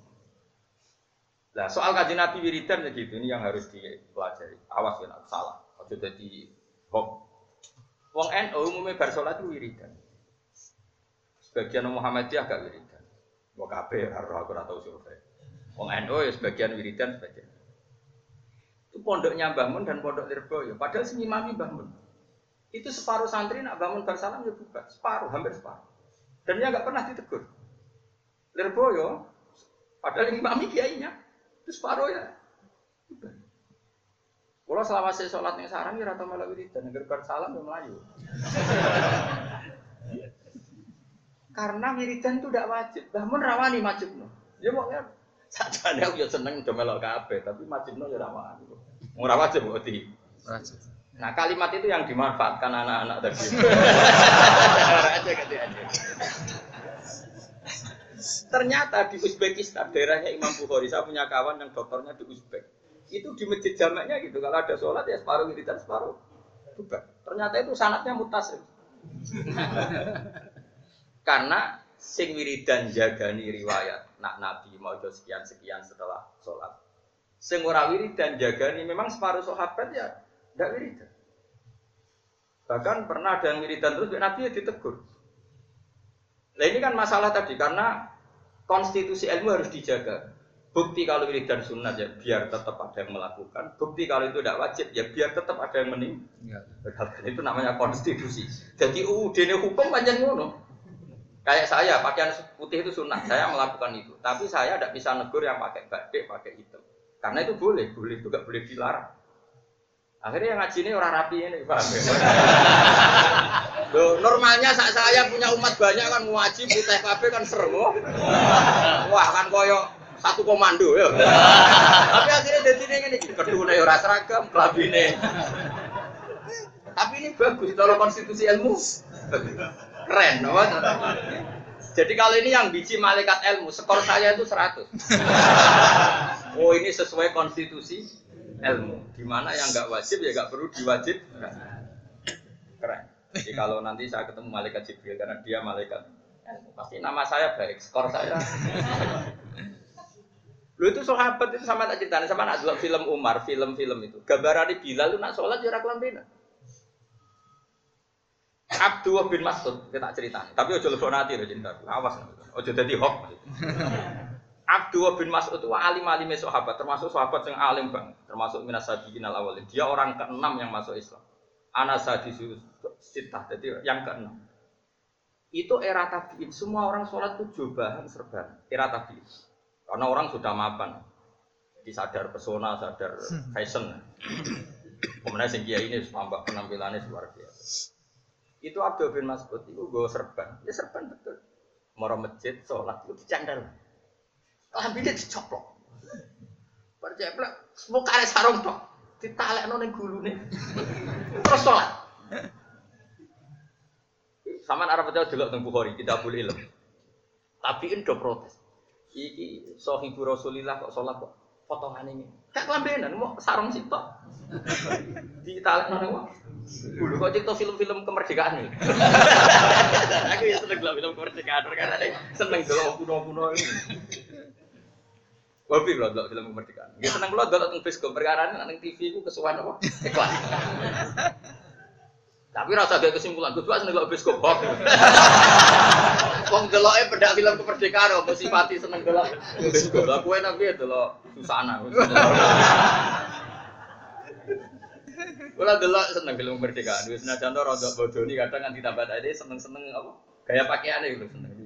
Nah, soal kaji Nabi wiridan ya gitu, ini yang harus dipelajari. Awas ya, salah. Ojo jadi hok. Wong NU umumnya bar sholat itu wiridan. Sebagian Muhammadiyah agak wiridan. Wong kabeh harus aku ora tau survei. Wong NU ya sebagian wiridan, sebagian. Itu pondoknya bangun dan pondok Lirboyo. Padahal sing imami bangun. Itu separuh santri nak bangun bar salam ya buka, separuh, hampir separuh. Dan dia nggak pernah ditegur. Lirboyo, padahal imami kiainya, itu separuh ya. Kalau selama saya sholat yang sarang ya rata malah wiridan, negeri salam ya melayu. Karena wiridan itu tidak wajib. Bahmun rawani wajib. Ya mau ya. Sajane aku ya seneng udah melok kabeh, tapi wajib no ya rawani. Ora wajib berarti. Wajib. Nah kalimat itu yang dimanfaatkan anak-anak tadi. aja aja. Ternyata di Uzbekistan, daerahnya Imam Bukhari, saya punya kawan yang dokternya di Uzbek. Itu di masjid jamaknya gitu, kalau ada sholat ya separuh wiridan, separuh. Ternyata itu sanatnya mutasim. Karena sing wiridan jagani riwayat, nak Nabi mau sekian sekian setelah sholat. Sing ora wiridan jagani memang separuh sahabat ya tidak wiridan. Bahkan pernah ada yang wiridan terus Nabi ya ditegur. Nah ini kan masalah tadi karena konstitusi ilmu harus dijaga. Bukti kalau ini dan sunat ya biar tetap ada yang melakukan. Bukti kalau itu tidak wajib ya biar tetap ada yang meninggal. Itu namanya konstitusi. Jadi UUD ini hukum panjang ngono. Kayak saya pakaian putih itu sunat, saya melakukan itu. Tapi saya tidak bisa negur yang pakai batik, pakai hitam. Karena itu boleh, boleh juga boleh dilarang. Akhirnya yang ngaji ini orang rapi ini, paham ya? Loh, normalnya saat saya punya umat banyak kan ngaji putih kabeh kan serem. Oh. Wah, kan koyo satu komando ya. Tapi akhirnya jadi ini ini kedua ora seragam, kelabine. Tapi ini bagus kalau konstitusi ilmu. Keren, apa? Jadi kalau ini yang biji malaikat ilmu, skor saya itu 100. Oh, ini sesuai konstitusi ilmu. Di mana yang nggak wajib ya nggak perlu diwajib. Keren. Jadi kalau nanti saya ketemu malaikat Jibril karena dia malaikat ilmu, pasti nama saya baik, skor saya. Lu itu sahabat itu sama tak cerita, sama nak film Umar, film-film itu. Gambaran Bilal lu nak sholat jarak lambena. Abdullah bin Mas'ud kita cerita. Tapi ojo lebok nanti lo cinta. Awas, ojo jadi hoax. Abdullah bin Mas'ud itu alim alim sahabat, termasuk sahabat yang alim bang, termasuk minas sabiqin al awalin. Dia orang keenam yang masuk Islam. Anas sadisu sitah, jadi yang keenam. Itu era tabiin. Semua orang sholat itu jobahan serban. Era tabiin. Karena orang sudah mapan. Jadi sadar pesona, sadar fashion. Kemudian sing kiai ini tambah penampilannya luar biasa. Itu Abdul bin Mas'ud itu gue serban. Ya serban betul. Mau masjid, sholat itu dicandal dia dicoplok. Perceplek, semua kare sarung tok. Ditalekno ning gulune. Terus sholat. Sama arah percaya juga tentang Bukhari, kita boleh ilmu. Tapi ini protes. Iki sohibu Rasulillah kok sholat kok potongan ini. Kayak kelambenan, mau sarung sih tok. Ditalekno ning Dulu kok cerita film-film kemerdekaan nih. Aku ya seneng film kemerdekaan karena seneng dulu kuno-kuno ini. Hobi kalau dulu film kemerdekaan. Gak seneng kalau dulu tentang bioskop perkara nang TV ku kesuwan apa? Iklan. Tapi rasa gak kesimpulan, gue seneng kalau bioskop hobi. Wong deloke pedak film kemerdekaan apa simpati seneng delok bioskop. Lah kowe tapi delok Susana. Kula delok seneng film kemerdekaan. Wis senajan to rada bodoni kadang nganti tambah tadi seneng-seneng apa? Gaya pakaiane lho seneng.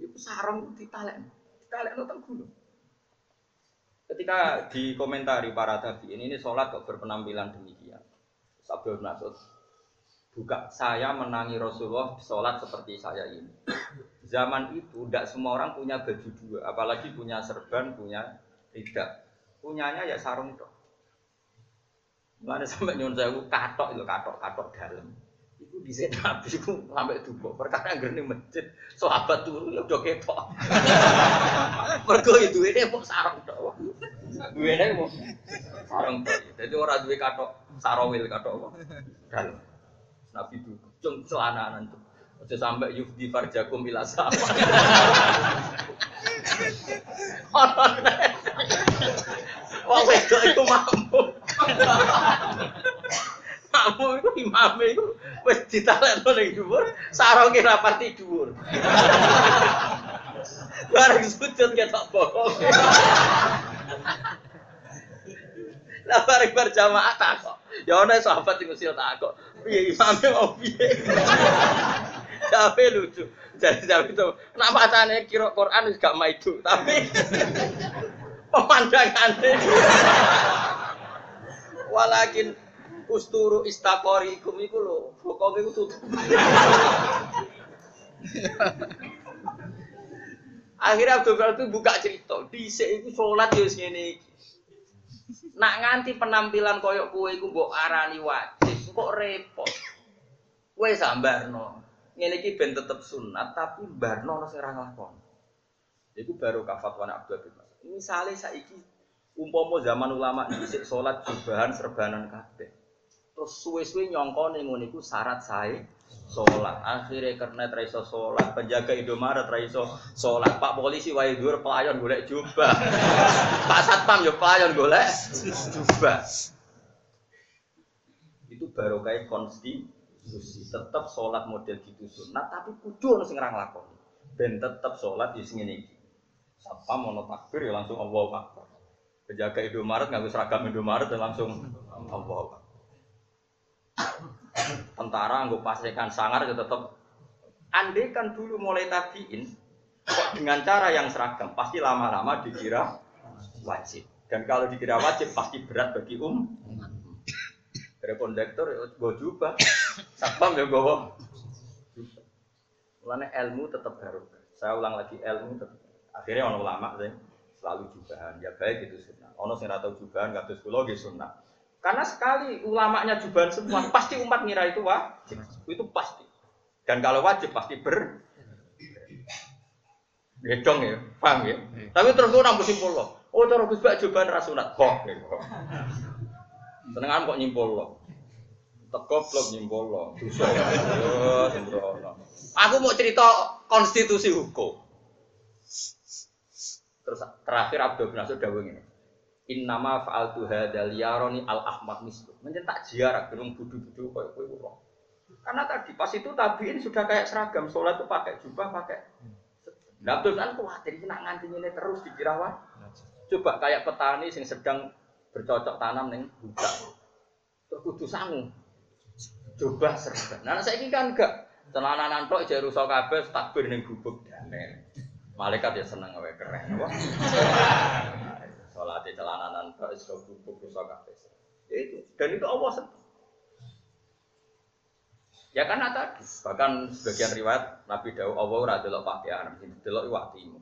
Iku sarung ditalek. Kalian nonton gunung. Ketika dikomentari para tabi ini, ini sholat kok berpenampilan demikian. Sabda Nasud, buka saya menangi Rasulullah sholat seperti saya ini. Zaman itu tidak semua orang punya baju dua, apalagi punya serban, punya tidak. Punyanya ya sarung dong. Mana sampai nyuruh saya katok itu katok katok dalam. Iku di sini nabi itu sampai duka. Perkara yang gini masjid, sahabat turun ya udah ketok. Mereka itu ini mau sarang tok. Ini mau sarang tok. Jadi orang dua katok sarawil katok apa? Dalam. Nabi itu cung celana nanti. Aja sampai yufdi farjakum ila sama. Wong wedok iku mampu. Mampu iku imame iku wis ditalekno ning dhuwur, saronge rapati dhuwur. Bareng sujud ketok bohong. Lah bareng berjamaah takok. Ya ana sahabat sing usil takok. Piye imame mau piye? Tapi lucu. Jadi jadi itu, nak macane kira Quran wis gak maidu, tapi pemandangannya. Walakin usturu istakori ikum iku lho, pokoke tutup. Akhirnya Abdul Qadir itu buka cerita, dhisik iku salat ya wis. Nak nganti penampilan koyok kue iku mbok arani wajib, kok repot. Kowe sambarno. Ngene iki ben tetep sunat tapi barno ono sing ora nglakoni. Iku baru kafatwan Abdul bin Mas'ud. Misale saiki umpama zaman ulama dhisik salat jubahan serbanan kabeh. Terus suwe-suwe nyongko ning ngono iku syarat sae salat. Akhire kernet ra iso salat, penjaga Indomaret ra iso salat. Pak polisi wae dhuwur pelayan golek jubah. Pak Satpam yo pelayan golek jubah. Itu baru kayak konstitusi. Tetap sholat model gitu sunat, tapi kudu ono sing ora nglakoni. Ben tetap sholat di sini iki. Satpam mau takbir ya langsung Allahu Akbar. Penjaga Indomaret nganggo seragam Indomaret ya langsung Allahu Akbar. Tentara nggo pasekan sangar ya tetap andai kan dulu mulai tabiin kok dengan cara yang seragam pasti lama-lama dikira wajib dan kalau dikira wajib pasti berat bagi um dari kondektor gue jubah satpam ya gue Mulanya ilmu tetap baru. Saya ulang lagi ilmu tetap. Akhirnya orang ulama sih selalu jubahan. Ya baik itu sunnah. Ono sing atau jubahan kados kula nggih sunnah. Karena sekali ulamanya jubahan semua, pasti umat ngira itu wajib. Itu pasti. Dan kalau wajib pasti ber Gedong ya, paham ya. Tapi terus gue nambah simpul loh. Oh, terus gus bak jubahan rasunat. Kok. Senengan kok nyimpul loh. Teko blok nyimpul sembrono. Aku mau cerita konstitusi hukum. Terus terakhir Abdul bin Mas'ud dawuh ngene. Innama fa'altu hadzal yaroni al ahmad mislu. Menjen tak jiarak gerung budu-budu koyo kowe kula. Karena tadi pas itu tabiin sudah kayak seragam, sholat itu pakai jubah, pakai Nah, Abdul kan khawatir nak nganti ini terus dikira wah. Coba kayak petani yang sedang bercocok tanam neng hutan. Terus kudu sangu. Coba serba. Nah, saya ini kan enggak. Celana nantok aja rusak kabeh takbir ning gubuk. Malaikat ya seneng wae keren. Wah. Salat celana nantok wis gubuk rusak kabeh. Ya itu. Dan itu Allah seneng. Ya karena tadi, bahkan sebagian riwayat Nabi Daud Allah ora delok pakaian, delok watimu.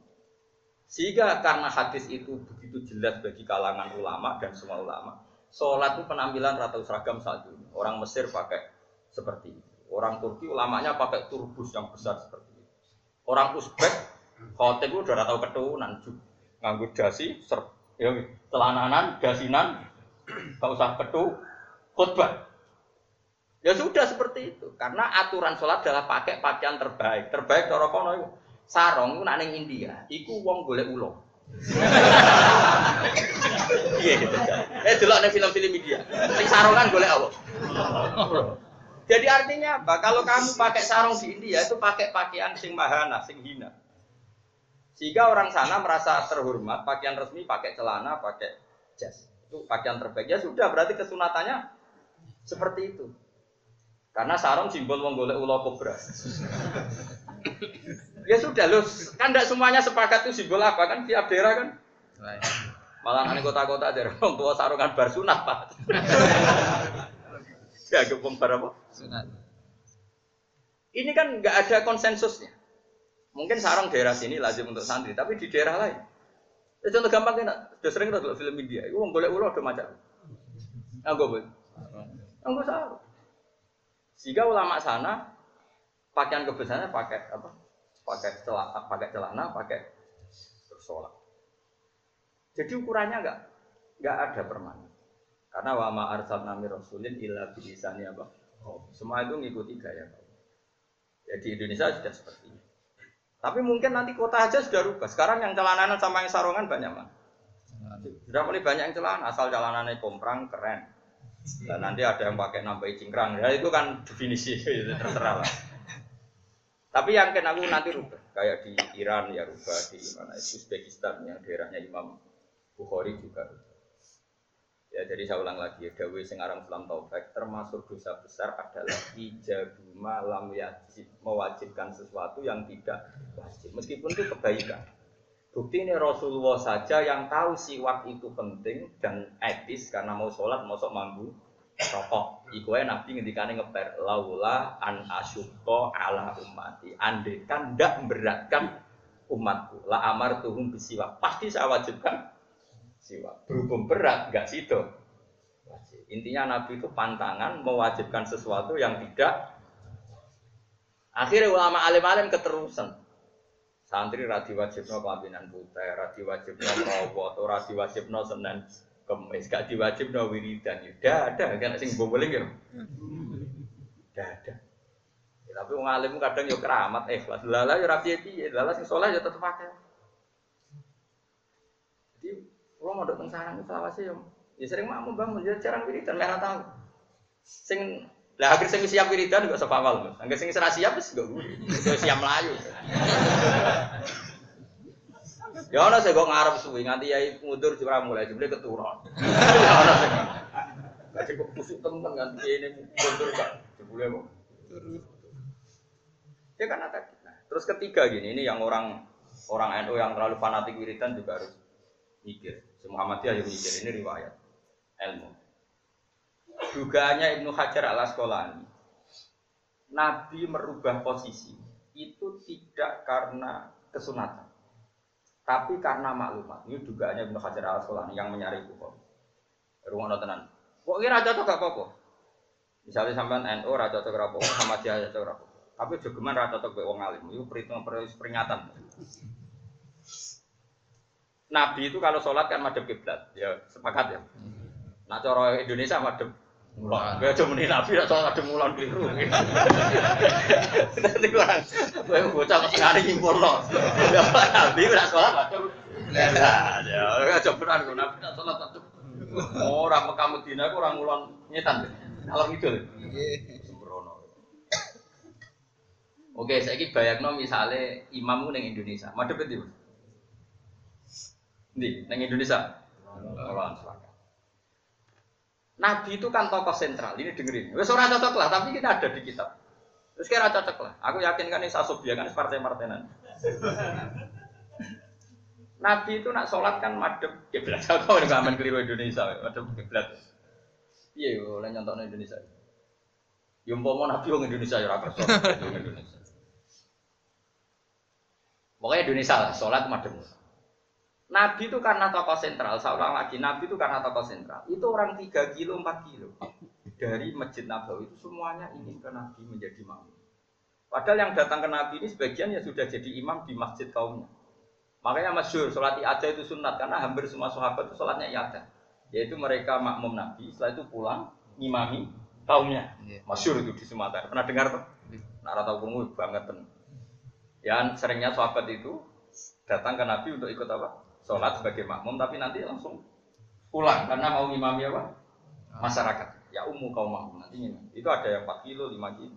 Sehingga karena hadis itu begitu jelas bagi kalangan ulama dan semua ulama, sholat itu penampilan rata seragam saat ini. Orang Mesir pakai seperti itu. Orang Turki ulamanya pakai turbus yang besar seperti itu. Orang Uzbek, khotib itu udah tahu keturunan, nganggur dasi, ser, ya, telananan, dasinan, gak usah ketu, khutbah. Ya sudah seperti itu. Karena aturan sholat adalah pakai pakaian terbaik. Terbaik cara kono itu. Sarong itu ning India, iku wong golek ulo. Iya gitu. Eh delok ning film-film India. Sing sarongan golek apa? Jadi artinya apa? Kalau kamu pakai sarung di India itu pakai pakaian sing mahana, sing hina. Sehingga orang sana merasa terhormat, pakaian resmi pakai celana, pakai jas. Itu pakaian terbaik. Ya sudah, berarti kesunatannya seperti itu. Karena sarung simbol wong golek ulo kobra. ya sudah loh, kan tidak semuanya sepakat itu simbol apa kan tiap daerah kan. Malah aneh kota-kota daerah orang tua sarungan bar sunat pak. ya gempung bar apa? Sunat. Ini kan nggak ada konsensusnya. Mungkin sarung daerah sini lazim untuk santri, tapi di daerah lain. Ya, contoh gampang kan, sudah sering kita film India, itu boleh ulo ada macam. Enggak boleh. Enggak sarung. Sehingga ulama sana pakaian kebesarannya pakai apa? Pakai celana, pakai celana, pakai bersolat. Jadi ukurannya enggak enggak ada permanen. Karena wa ma arsalna mir rasulin illa bilisani apa? Oh, semua itu ngikuti gaya. Ya Indonesia sudah seperti ini. Tapi mungkin nanti kota aja sudah rubah. Sekarang yang celananan sama yang sarungan banyak mah. Sudah mulai banyak yang celana, asal celanannya komprang keren. Dan nanti ada yang pakai nambahin cingkrang. Ya itu kan definisi itu terserah lah. Tapi yang kena aku nanti rubah. Kayak di Iran ya rubah, di mana Uzbekistan yang daerahnya Imam Bukhari juga rubah. Ya jadi saya ulang lagi ya, Dawe sing aran Islam Taufik termasuk dosa besar adalah ijabu malam wajib mewajibkan sesuatu yang tidak wajib meskipun itu kebaikan. Bukti ini Rasulullah saja yang tahu siwak itu penting dan etis karena mau sholat mau sok mambu rokok. Iku Nabi ngendikane ngeper laula an asyukko ala umati. Andekan ndak memberatkan umatku. La amar tuhum bisiwak. Pasti saya wajibkan siwak. Berhubung berat, nggak situ. Intinya Nabi itu pantangan mewajibkan sesuatu yang tidak. Akhirnya ulama alim-alim keterusan. Santri radi wajibno kelambinan putih, radi wajibno atau radi wajibno senen kemis, gak diwajibno wiridan. Ya ada, kan sing boboling ya. Ada. Ya, tapi wong alim kadang yo keramat ikhlas. Lala yo rapi piye, lala sing soleh yo tetep pakai. Kalau mau datang sarang itu selawase ya, ya sering mau bangun, ya jarang wiridan, merah tahu. Sing lah akhir sing siap wiridan juga sepawal, mas. Akhir sing serah siap wis gak gue, siap melayu. ya ono saya gue ngarep suwi nganti yai mundur cuma mulai jebule keturun. ya ono sing. Gak cukup kusuk temen nganti ini mundur kan jebule kok. Ya kan ada. Nah, terus ketiga gini, ini yang orang orang NU yang terlalu fanatik wiridan juga harus mikir. Muhammadiyah yang mikir ini riwayat ilmu. Dugaannya Ibnu Hajar al Asqalani, Nabi merubah posisi itu tidak karena kesunatan, tapi karena maklumat. Ini dugaannya Ibnu Hajar al Asqalani yang menyari Bukhari. Rumah tenan. Kok kira cocok gak apa-apa? Misalnya sampean NU raja cocok apa sama dia cocok apa. Tapi juga raja cocok wong alim. Itu peringatan. Nabi itu kalau sholat kan madep kiblat, ya sepakat ya. Nah cara Indonesia madep mulon. Gue cuma nih Nabi ya sholat madep mulon keliru. Nanti orang, gue bocah sekali nyimpul loh. Nabi udah sholat madep. Ya, ya coba gue Nabi udah sholat madep. Orang Mekah Medina orang mulon nyetan. Kalau gitu. Sembrono. Oke, saya ini bayangno misalnya imammu neng Indonesia, madep itu. Di, neng Indonesia. Orang selatan. Nabi itu kan tokoh sentral. Ini dengerin. Wes ora cocok lah, tapi kita ada di kitab. Terus kira cocok lah. Aku yakin kan ini Sasobia kan partai-partainan. Nabi itu nak sholat kan madep kiblat. Aku udah aman keliru Indonesia, madep kiblat. Iya, oleh nyontok Indonesia. Yang mau Nabi orang Indonesia ya rakyat Indonesia. Pokoknya Indonesia lah, sholat madep. Nabi itu karena tokoh sentral, saya ulang lagi, Nabi itu karena tokoh sentral. Itu orang 3 kilo, 4 kilo. Dari Masjid Nabawi itu semuanya ingin ke Nabi menjadi makmum. Padahal yang datang ke Nabi ini sebagian ya sudah jadi imam di masjid kaumnya. Makanya masyur, sholat aja itu sunat, karena hampir semua sahabat itu sholatnya iada. Yaitu mereka makmum Nabi, setelah itu pulang, ngimami kaumnya. Iya. Masyur itu di Sumatera. Pernah dengar tuh? Nah, rata kurungu banget. Ya, seringnya sahabat itu datang ke Nabi untuk ikut apa? Sholat sebagai makmum tapi nanti langsung pulang karena mau ngimami apa? Masyarakat. Ya umum kaum makmum nanti ini itu ada yang 4 kilo 5 kilo.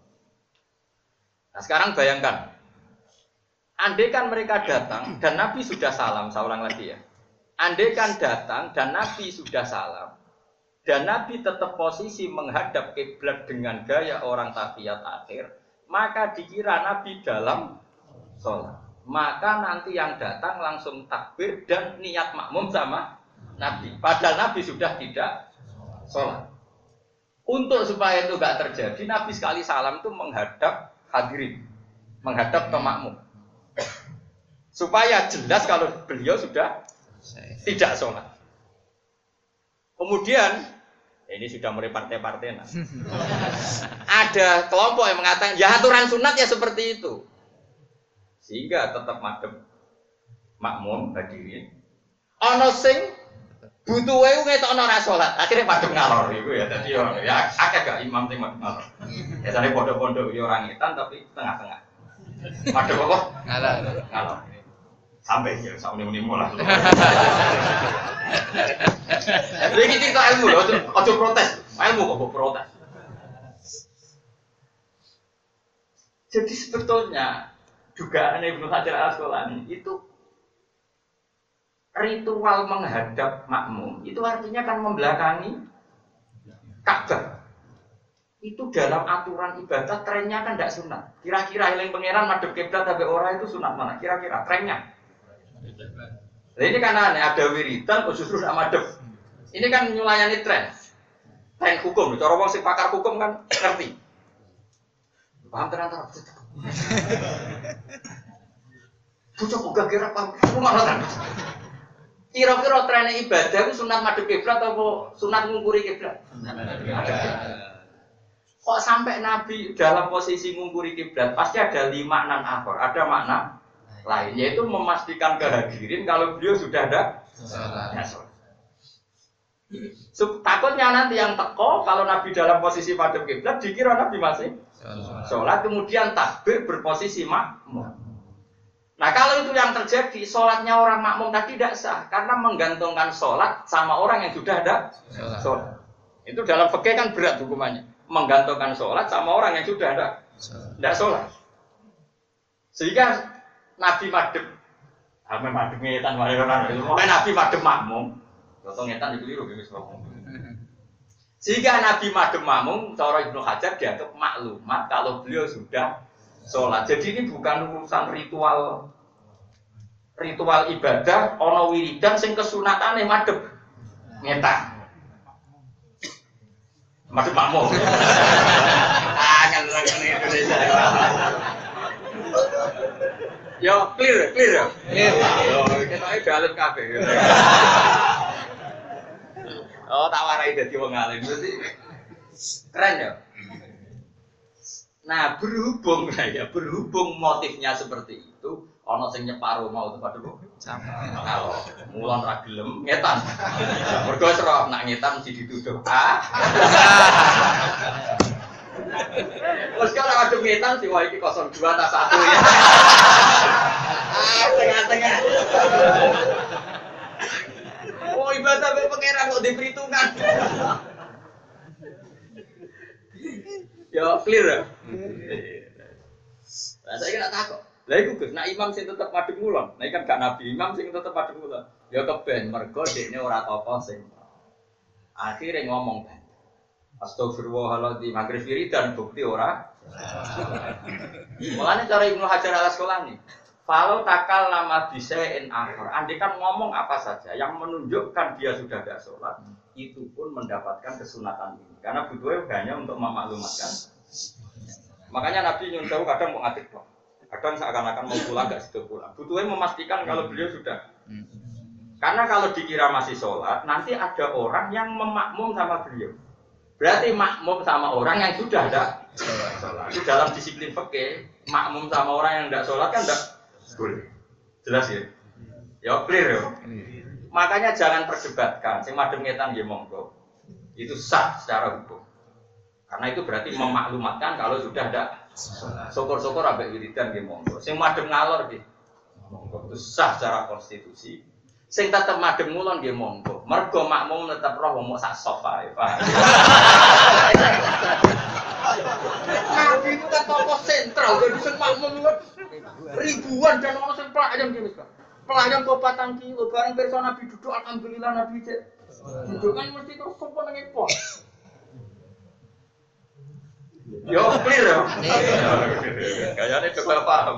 Nah sekarang bayangkan. Andai kan mereka datang dan Nabi sudah salam ulang lagi ya. Andai kan datang dan Nabi sudah salam dan Nabi tetap posisi menghadap kiblat dengan gaya orang tahiyat akhir maka dikira Nabi dalam sholat maka nanti yang datang langsung takbir dan niat makmum sama Nabi. Padahal Nabi sudah tidak sholat. Untuk supaya itu gak terjadi, Nabi sekali salam itu menghadap hadirin, menghadap ke makmum. Supaya jelas kalau beliau sudah tidak sholat. Kemudian ini sudah mulai partai-partai. Nah. Ada kelompok yang mengatakan ya aturan sunat ya seperti itu sehingga tetap madem makmum hadirin ono sing butuh wae ngetokno ora salat. Akhire padha ngalor iku ya dadi ya akeh gak imam sing madhep ngalor. Biasane pondok-pondok yo ora ngetan tapi tengah-tengah. Madhep apa? Ngalor. Ngalor. Sampai ya sak muni-muni lah. Lha iki cerita ilmu lho, aja protes. Ilmu kok kok protes. Jadi sebetulnya dugaan Ibnu Hajar al Asqalani itu ritual menghadap makmum itu artinya kan membelakangi Ka'bah. Itu dalam aturan ibadah trennya kan tidak sunat. Kira-kira yang pangeran madep kiblat tapi orang itu sunat mana? Kira-kira trennya. Nah, ini kan aneh, ada wiridan justru tidak madep. Ini kan nyulayani tren. Tren hukum, cara wong sing pakar hukum kan ngerti. Paham tenan? Bocah gak kira paham. Rumah. Kira-kira tren ibadah itu sunat madhep kiblat atau sunat ngungkuri kiblat? Kok sampai Nabi dalam posisi ngungkuri kiblat pasti ada lima makna akhor, ada makna lain yaitu memastikan kehadirin kalau beliau sudah ada ya, Takutnya nanti yang teko kalau Nabi dalam posisi madhep kiblat dikira Nabi masih sholat kemudian takbir berposisi makmum. Nah kalau itu yang terjadi, sholatnya orang makmum tadi tidak sah karena menggantungkan sholat sama orang yang sudah ada sholat. Itu dalam fikih kan berat hukumannya. Menggantungkan sholat sama orang yang sudah ada tidak sholat. Sehingga Nabi madem, Ame madem ngetan wae orang itu. Nabi madem makmum. Contoh ngetan itu liru gitu Sehingga Nabi madem makmum, cara Ibnu Hajar dianggap maklumat kalau beliau sudah sholat. Jadi ini bukan urusan ritual ritual ibadah ono wiridan sing kesunatane madhep ngetan. Madhep makmum. ah, kan Indonesia. Yo clear, clear ya. Yo, kita dalam kafe. Oh, tak warai dadi wong alim. Berarti keren ya. Nah, berhubung ya, berhubung motifnya seperti itu, ono sing nyeparo mau tempat dulu. Kalau mulan ra gelem ngetan. Mergo sero nak ngetan mesti dituduh. Ah. Terus kalau ada ngetan sih wah iki 02 tak satu ya. Ah, tengah-tengah. Oh ibadah be pangeran kok diperhitungan. Ya clear ya. Lah saya kira takut. Lah iku Gus, nak imam sing tetep madhep ngulon. Nah kan gak nabi imam sing tetep madhep ngulon. Ya keben mergo dekne ora apa sing. Akhirnya ngomong kan. Astagfirullahaladzim, maghrib dan bukti ora. Mulanya cara Ibnu Hajar al Asqalani, kalau takal nama bisa in akhir, andai kan ngomong apa saja yang menunjukkan dia sudah tidak sholat, itu pun mendapatkan kesunatan ini. Karena butuhnya hanya untuk memaklumatkan. Makanya Nabi nyun kadang mau ngatik kok. Kadang seakan-akan mau pulang gak situ pulang. Butuhnya memastikan kalau beliau sudah. Karena kalau dikira masih sholat, nanti ada orang yang memakmum sama beliau. Berarti makmum sama orang yang sudah ada sholat. Itu dalam disiplin fikih, makmum sama orang yang tidak sholat kan tidak boleh. Jelas ya? Ya clear ya. Makanya jangan perdebatkan, sing madem ngetan ya monggo. Itu sah secara hukum. Karena itu berarti memaklumatkan kalau sudah ada syukur-syukur ambek wiridan nggih monggo. Sing madem ngalor nggih monggo. Itu sah secara konstitusi. Sing tetep madem ngulon nggih monggo. Mergo makmum tetep roh wong sak sofa ya, Pak. Nabi itu kan tokoh sentral, jadi sing makmum ribuan dan orang sing pelayan gini, Pak pelayan kok patang kilo bareng perso nabi duduk alhamdulillah nabi cek duduk kan mesti terus sopo nang pos yo clear yo. Kayaknya coba paham.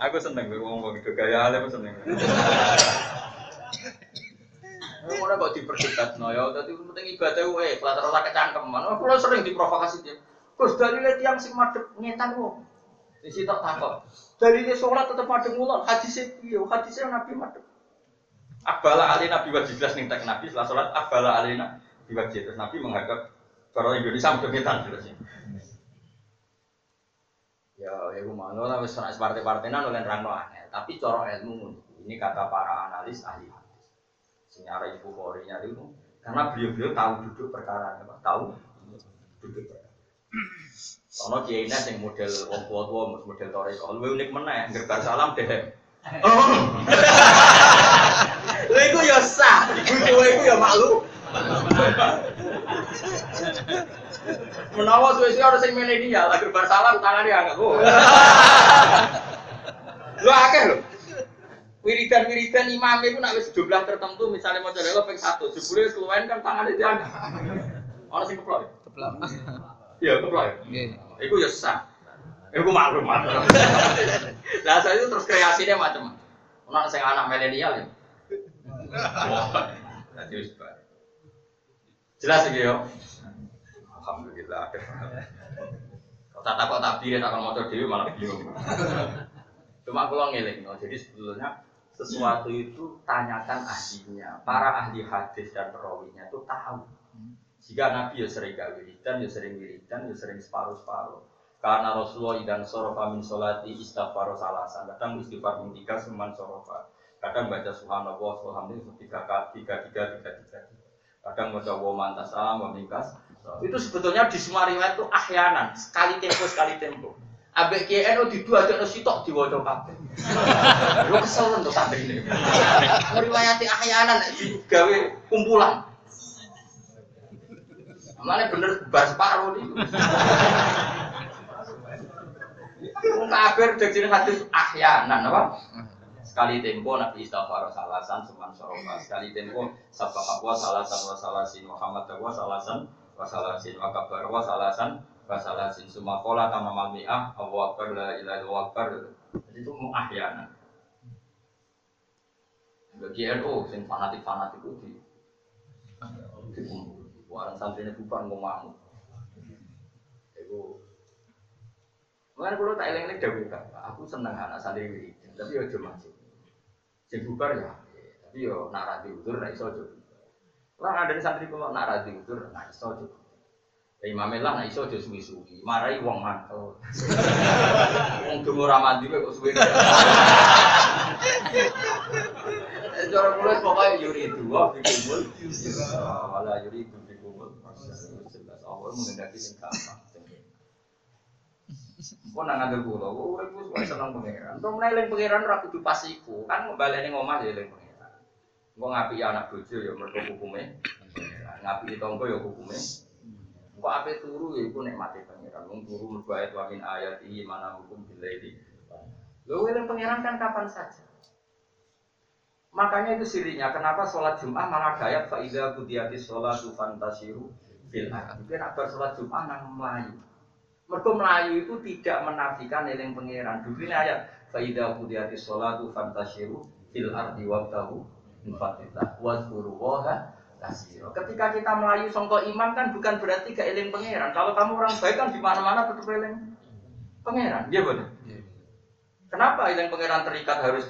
Aku seneng gue ngomong itu gaya aku seneng. Ora kok diperdebat no ya, tadi penting ibadah wae, kelas ora kecangkeman. Aku sering diprovokasi dia. Gus dalile tiyang sing madhep nyetan wong. Di situ takut. Dari dia sholat tetap madem mulon. Hadisnya iya, hadisnya Nabi madem. Abala ali Nabi wajib jelas nih tak Nabi setelah sholat. Abala ali Nabi wajib terus Nabi menghadap kalau Indonesia kita jelas Ya, ya gue malu lah, wes partai-partai nan oleh rano aneh. Tapi coro ilmu ini kata para analis ahli hadis. Senyara ibu korinya itu karena beliau-beliau tahu duduk perkara? Tahu duduk perkara. Sono kiai yang model wong tua-tua model toriko, lu unik mana? Gerbar salam deh. Oh. Lha iku ya sah, iku iku ya malu. Menawa suwe-suwe harus sing milenial, lagi bar salam tangan dia angkat. Lu akeh lho. Wiridan-wiridan imam itu nak wis jumlah tertentu misalnya mau coba ping satu, jebule keluwen kan tangan angkat. Ono sing keplok. Keplok. Iya, keplok. Nggih. Iku ya sah. Iku maklum maklum. Lah saya itu terus kreasinya macam-macam. Ono sing anak milenial ya. Nanti wis Jelas iki yo. Alhamdulillah. Kau tak takut tabir tak kalau motor dewi malah bingung. Cuma kalau ngeling, jadi sebetulnya sesuatu itu tanyakan ahlinya. Para ahli hadis dan perawinya itu tahu. Jika Nabi ya sering gak wiridan, ya sering wiridan, ya sering separuh-separuh. Karena Rasulullah idan sorofa min solati istighfar salasan. Kadang istighfar min tiga seman sorofa. Kadang baca subhanallah, subhanallah tiga tiga tiga tiga tiga kadang baca wa mantas salam wa mingkas itu sebetulnya di semua riwayat itu ahyanan sekali tempo sekali tempo Abek KNO di dua ada sitok di wajah kabeh. Lu kesel untuk santri ini. Meriwayati ahyanan gawe kumpulan. Mana bener bar separuh nih. Kabeh dek hadis ahyanan apa? Sekali tempo Nabi istighfar salasan seman sorofa. Sekali tempo sabak wa salasan wa salasin Muhammad wa salasan wa salasin wa kabar wa salasan wa salasin. Semua kola tamamal mi'ah Allahu Akbar la ilaha illallah Akbar. Itu muahyana. Bagi NU sing fanatik-fanatik itu di Warang santri ini bukan ngomong Itu Mungkin kalau tak eleng-eleng dahulu Aku seneng anak santri ini Tapi ya cuma sih Sing bubar ya, tapi yo nak rati utur nak iso aja. Orang ada di santri kalau nak rati utur nak iso aja. Imam lah nak iso aja suwi-suwi, marai wong mantel. Wong demo ora mandi kok suwi. Cara mulai pokoknya yuri dua dikumul. Wala yuri dikumul. Jelas Allah mengendaki sing gampang. Kok nang ngandel kula, kok urip wis wae seneng pangeran. Untuk meneling pangeran ora kudu pas iku, kan baleni ngomah ya eling pangeran. Engko ngapi anak bojo ya mergo hukume. Ngapi tangga ya hukume. Engko ape turu ya iku nikmate pangeran. Wong turu mergo ayat wa min ayati mana hukum bilaili. Lho eling pangeran kan kapan saja. Makanya itu sirinya, kenapa sholat Jum'ah malah gayat fa'idha kudiyati sholatu fantasiru fil Itu nak sholat Jum'ah nang Melayu. Mereka Melayu itu tidak menafikan eling pangeran. Dulu ini ayat Faidah kudiyati sholatu fantasyiru fil ardi wabtahu infatillah wazkuru kasiro. Ketika kita Melayu songko iman kan bukan berarti gak eling pangeran. Kalau kamu orang baik kan di mana-mana tetap eling pangeran. Iya betul. Kenapa eling pangeran terikat harus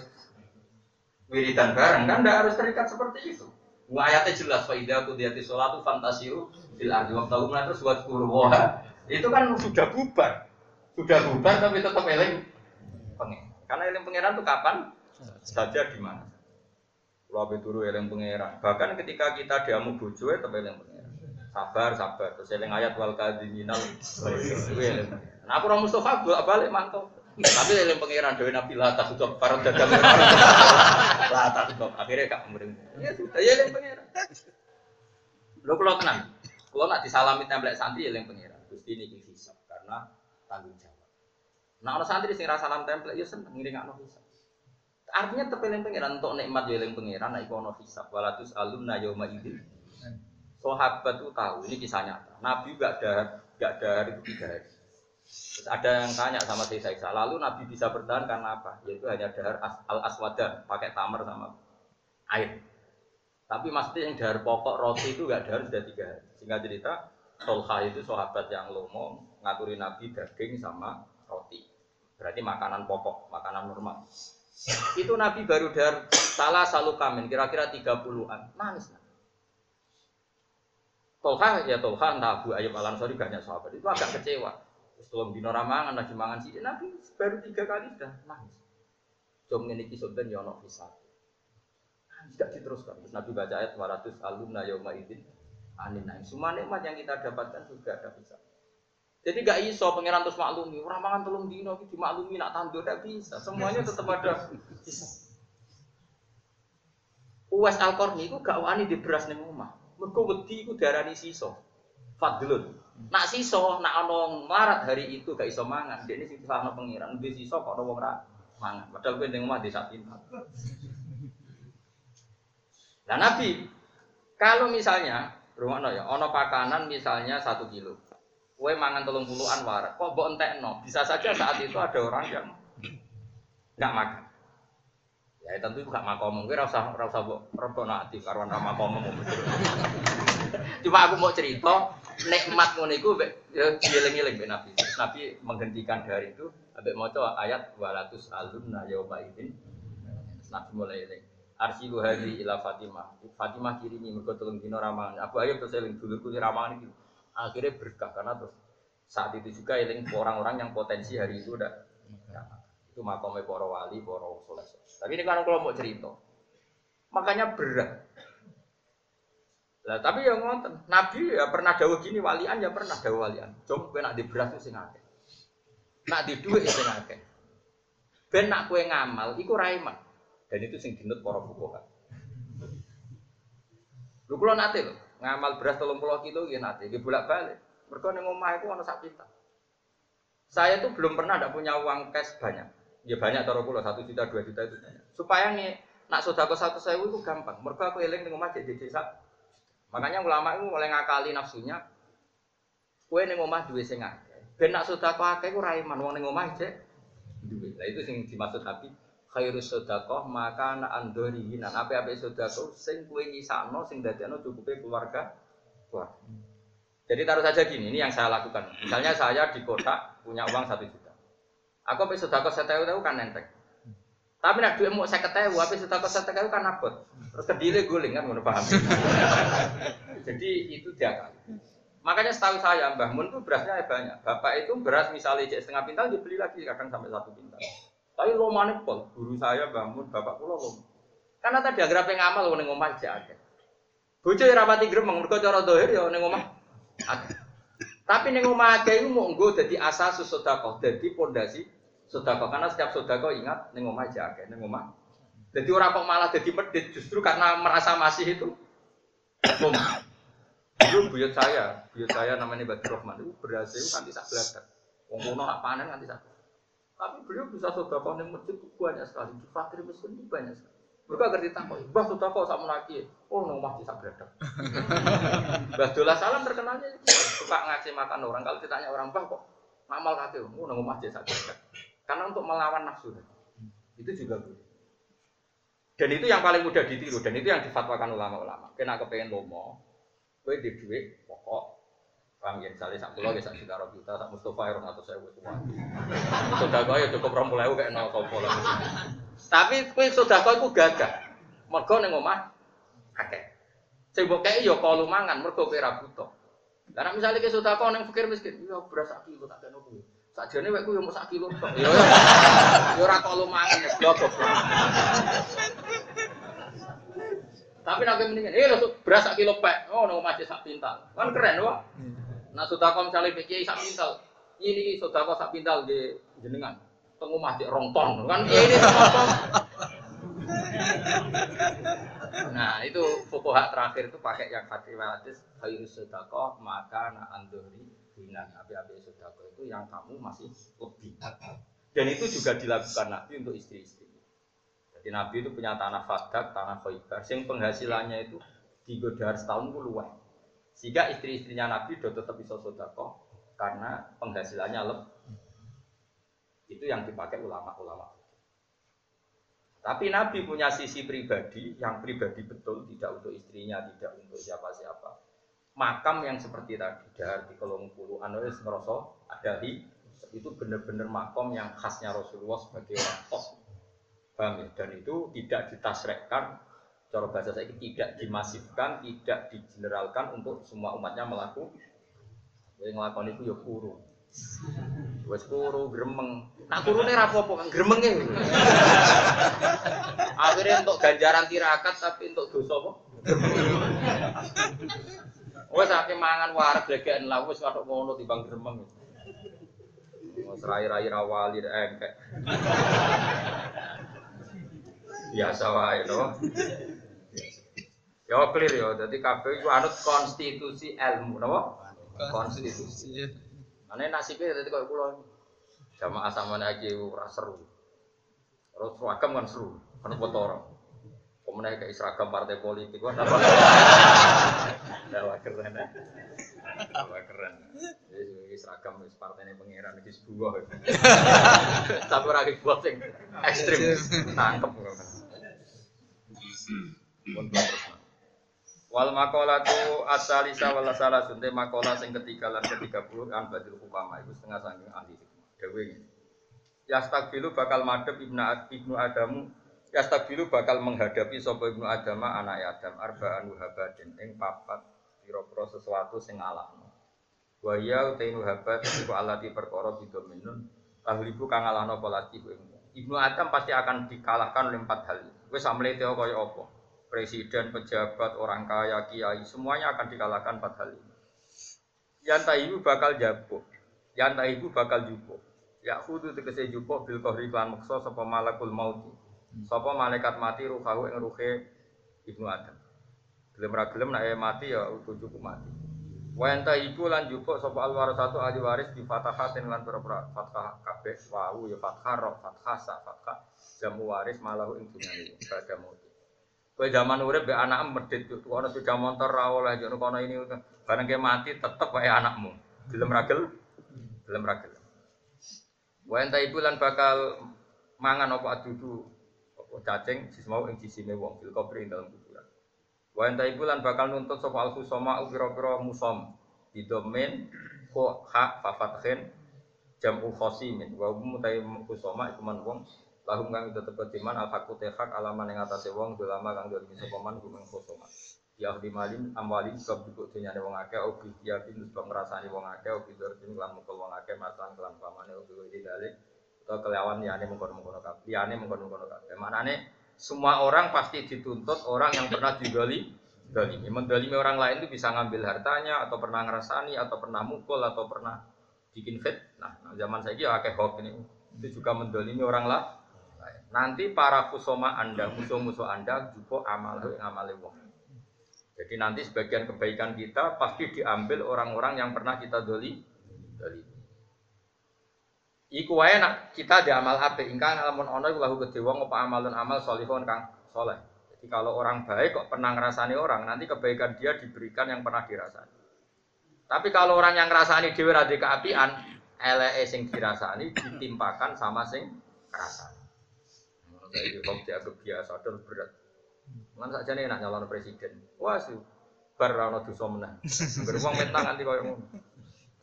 wiridan bareng kan? Tidak harus terikat seperti itu. Ayatnya jelas faidah kudiyati sholatu fantasiru fil ardi wabtahu terus wazkuru waha itu kan sudah bubar. Sudah bubar tapi tetap eling pengen. Karena eling pangeran itu kapan? Saja di mana. Kalau turu eling pangeran. Bahkan ketika kita diamu bojo tetap eling pangeran. Sabar, sabar. Terus eling ayat wal kadiminal. Nah aku orang Mustafa balik mantap. Tapi eling pangeran dewi Nabi lah tak sudah parut dagang. Lah tak sudah akhirnya gak kemudian. Ya sudah ya eling pangeran. Lo kalau tenang, kalau nak disalami template santri eling pangeran. Gusti ini hisab karena tanggung jawab. Nah orang santri sing rasa salam template ya seneng ngiring ono hisab. Artinya terpilih pengiran untuk nikmat ya eling pengiran iku ono hisab walatus alumna yauma idzin. Sahabat itu tahu ini kisah nyata. Nabi gak ada gak ada hari tiga hari. Ada yang tanya sama saya Isa, lalu Nabi bisa bertahan karena apa? Yaitu hanya dahar al aswadan, pakai tamar sama air. Tapi maksudnya yang dahar pokok roti itu gak dahar sudah tiga hari. Sehingga cerita Tolha itu sahabat yang lomo ngaturi Nabi daging sama roti. Berarti makanan pokok, makanan normal. Itu Nabi baru dar salah salu kamen kira-kira 30-an. Nangis. Tolha ya Tolha entah Abu Ayyub Al banyak sahabat itu agak kecewa. Terus tolong dino ramangan lagi mangan sih Nabi baru tiga kali sudah nangis. Jom ini kisah dan yono bisa. Tidak diteruskan. Terus Nabi baca ayat 200 alumna yauma idin anin naim. Semua nikmat yang kita dapatkan juga ada bisa. Jadi gak iso pangeran terus maklumi. Orang mangan tolong dino gitu maklumi nak tandur gak bisa. Semuanya tetap ada bisa. Uwes Al-Qarni itu gak wani di beras ning omah. Mergo wedi iku diarani siso. Fadlun. Nak siso, nak ana marat hari itu gak iso mangan. Dekne sing disahno pangeran, ndek siso kok ana wong mangan. Padahal kowe ning omah desa pintar. Nah Nabi, kalau misalnya, rumah ya, ono pakanan misalnya satu kilo, kue mangan telung puluhan warak, kok mbok no, bisa saja saat itu ada orang yang nggak makan. Ya tentu gak makom, gue rasa rasa mbok rebo nanti karuan ramah makom. Cuma aku mau cerita, nikmat ngono iku ya dieling-eling Nabi. Nabi menghentikan dari itu, ambek maca ayat 200 alun na yauma idin. Nabi mulai eling arsilu hadi ila Fatimah. Fatimah kirimi mergo telung dino ramangan. Abu Ayyub terus eling dulurku ramangan itu. Akhirnya berkah karena terus saat itu juga eling orang-orang yang potensi hari itu udah itu makomnya para wali, para soleh. Tapi ini kan kalau mau cerita, makanya berat. Lah tapi yang ngonten, Nabi ya pernah dawuh gini walian ya pernah dawuh walian. Jom kowe nak di beras sing akeh. Nak di dhuwit sing akeh. Ben nak kowe ngamal iku ra dan itu sing dinut para fuqaha. Lu kula nate lho, ngamal beras 30 kilo ya nate, nggih bolak-balik. Mergo ning omah iku ana sak pinta. Saya tuh belum pernah ada punya uang cash banyak. Ya banyak taruh kula 1 juta, 2 juta itu banyak. Supaya nih nak sedekah satu sewu itu gampang. Mergo aku eling ning omah jadi desa. Makanya ulama itu mulai ngakali nafsunya. Kue ning omah duwe sing akeh. Ben nak sedekah akeh ku ra iman wong ning omah cek duwe. Lah itu sing dimaksud Habib khairus sedekah maka ana andori nan ape-ape sedekah sing kuwe nyisakno sing dadekno cukupe keluarga keluarga. Jadi taruh saja gini, ini yang saya lakukan. Misalnya saya di kota punya uang satu juta. Aku ape sedekah setewu tahu kan nenteng. Tapi nak duit mau saya ketahui, ape sedekah setewu kan abot. Terus kedile guling kan ngono paham. Jadi itu dia kan. Makanya setahu saya Mbah Mun itu berasnya banyak. Bapak itu beras misalnya cek setengah pintal dibeli lagi kadang sampai satu pintal. Tapi lomane pol, guru saya bangun, bapak kula lom. Karena tadi agar apa ngamal ning omah aja. Bojo ya rapati gremeng mergo cara dohir ya ning omah Tapi ning omah akeh iku mau nggo dadi asas sedekah, dadi pondasi sedekah. Karena setiap sedekah ingat ning omah aja akeh, ning omah. Jadi orang kok malah jadi medit justru karena merasa masih itu. Dulu buyut saya, buyut saya namanya Badr Rahman itu berhasil kan tidak belajar. Wong kuno nak panen nanti sak tapi beliau bisa sodako yang masjid itu banyak sekali. Di fakir miskin itu banyak sekali. Mereka ngerti takut, bah sodako sama lagi. Oh, nong masjid tak berada. Bah Dola Salam terkenalnya suka ngasih makan orang. Kalau ditanya orang bah kok ngamal kaki, oh nong masjid tak berada. Karena untuk melawan nafsu itu juga boleh. Dan itu yang paling mudah ditiru dan itu yang difatwakan ulama-ulama. Kena kepengen lomo, gue di duit pokok Paham ya, misalnya sak pulau ya sak juta juta, sak Mustafa atau saya semua. Sudah kau ya cukup rong pulau kayak nol lah. Tapi kue sudah kau itu gagah. Mergo neng omah akeh. Sing mbok kei ya kalu mangan mergo kowe ra butuh. Lah misalnya ke sudah kau neng fakir miskin, ya beras kilo tak kena kuwi. Sakjane wek ku yo mau sak kilo tok. Ya ya ora kalu mangan ya Tapi nabi mendingan, eh beras sak kilo pek, oh nang masjid sak pintal, kan keren wah. Nah sudah kau misalnya pikir sak pintal, ini sudah kau sak pintal di jenengan, tunggu masjid rongton, kan ini sama Nah itu hak terakhir itu pakai yang hati hadis kayu sedekah maka na andori binan api-api sedekah itu yang kamu masih lebih. Dan itu juga dilakukan Nabi untuk istri-istri. Jadi Nabi itu punya tanah fadak, tanah khaybar, yang penghasilannya itu di godar setahun puluhan. Sehingga istri-istrinya Nabi sudah tetap bisa sodako karena penghasilannya lebih. Itu yang dipakai ulama-ulama. Tapi Nabi punya sisi pribadi yang pribadi betul, tidak untuk istrinya, tidak untuk siapa-siapa. Makam yang seperti tadi dari kolong puluh anulis ngerosok ada di itu benar-benar makam yang khasnya Rasulullah sebagai orang tos. ya? Dan itu tidak ditasrekkan cara bahasa saya tidak dimasifkan, tidak digeneralkan untuk semua umatnya melakukan. Yang melakukan itu ya kurung. Wes kuru gremeng. Nak kurune ra apa-apa kan gremenge. Akhirnya untuk ganjaran tirakat tapi untuk dosa apa? Wes akeh mangan wareg glegeken lah wis kathok ngono timbang gremeng. Wes rai-rai rawali engkek. Biasa wae to. Ya clear ya, dadi kabeh iku anut konstitusi ilmu, napa? Konstitusi. Ane nasibnya dadi koyo kula. Jamaah sampean iki ora seru. Terus seragam kan seru, kan foto Kemudian kayak seragam partai politik, wah apa? Dawa keren, dawa keren. Jadi seragam wis partai ini pangeran iki sebuah. Tapi ora iki buat sing ekstrim, tangkep. Pun terus. Wal makolatu asalisa wal salah sunte makola sing ketiga lan ketiga puluh an badil hukama itu setengah sangking ahli dewe ini. Yastakbilu bakal madep ibnu ibnu Adamu Yastakbilu bakal menghadapi sopo ibnu Adama anak Adam arbaan wuhabadin ing papat pira-pira sesuatu sing alahno. Wa ya utainu habat iku alati perkara bidominun tahlibu kang alahno polati Ibnu Adam pasti akan dikalahkan oleh empat hal. Wis amlete kaya apa? presiden, pejabat, orang kaya, kiai, semuanya akan dikalahkan empat hal ini. Yang ibu bakal jabuk, yang ibu bakal jupuk. Ya kudu tegese jupuk bil kohri klan maksa sapa malakul maut. Sapa malaikat mati ruhahu ing ruhe Ibnu Adam. Gelem ra gelem nek mati ya utuh cukup mati. Wa ibu lan jupuk sapa al satu ahli waris di fatahatin lan pira fathah kabeh wau ya fathah ro fathah sa fathah jamu waris malahu ing dunyane pada maut. Kowe zaman urip be anak medit tuh ana sepeda motor ra oleh jono kono ini bareng ke mati tetep wae anakmu. Gelem ragel? Gelem ragel. Enta ibu lan bakal mangan apa adudu cacing sis mau ing sisine wong fil kubri dalam kuburan. Wa ibu lan bakal nuntut sapa al susama pira-pira musom. Di domain ko hak fafathin jamu khosimin. Wa mutai kusoma iku man wong lahum kang tetep ketiman al hakku tehak alaman yang atase wong dolama kang dolimi sapa man gumeng kosoma ya di malin amwalin sebab dukuk dunyane wong akeh obi yakin sebab ngrasani wong akeh obi dorjin kelan mukul wong kelan pamane atau kelawan liyane mengkono-mengkono kabeh liyane mengkono-mengkono kabeh manane semua orang pasti dituntut orang yang pernah digali dalimi mendalimi orang lain itu bisa ngambil hartanya atau pernah ngerasani atau pernah mukul atau pernah bikin fit nah, zaman saya ya akeh hoax ini itu juga mendalimi orang lah Nanti para kusoma Anda, musuh-musuh Anda juga amal yang amal wong. Jadi nanti sebagian kebaikan kita pasti diambil orang-orang yang pernah kita doli. doli. Iku wae nak kita di amal ape ingkang lamun ono iku lahu gede wong apa amalun amal solihun kang soleh. Jadi kalau orang baik kok pernah ngerasani orang, nanti kebaikan dia diberikan yang pernah dirasani. Tapi kalau orang yang ngerasani dhewe ra keapian, eleke sing dirasani ditimpakan sama sing ngrasani. Jadi kok dianggap biasa dan berat. Mana saja nih nak nyalon presiden. Wah sih, bar rano dosa. Beruang mitnah nanti kau yang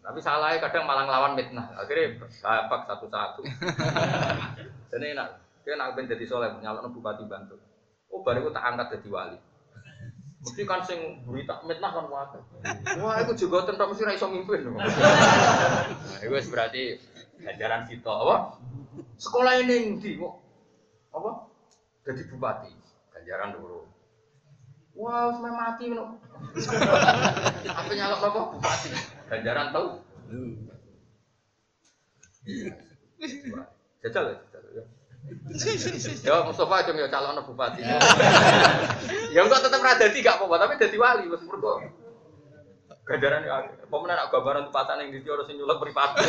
Tapi salahnya kadang malah ngelawan mitnah. Akhirnya sahabat satu-satu. Jadi enak. Dia nak ben jadi soleh nyalon bupati bantu. Oh baru tak angkat jadi wali. Mesti kan sing berita mitnah kan wae. Wah, itu juga tentang mesti ra iso mimpin. Nah, itu berarti ajaran kita apa? Sekolah ini ndi kok apa? Jadi bupati, ganjaran dulu. Wah, wow, mati no. Apa nyalok apa? Bupati, ganjaran tahu? Jajal ya, jajal ya. Ya Mustafa aja ya calon bupati. ya enggak tetap ada tiga apa tapi jadi wali wis mergo. Ganjaran ya, pemenang nak gambaran tempatan yang di harus nyulek pripati.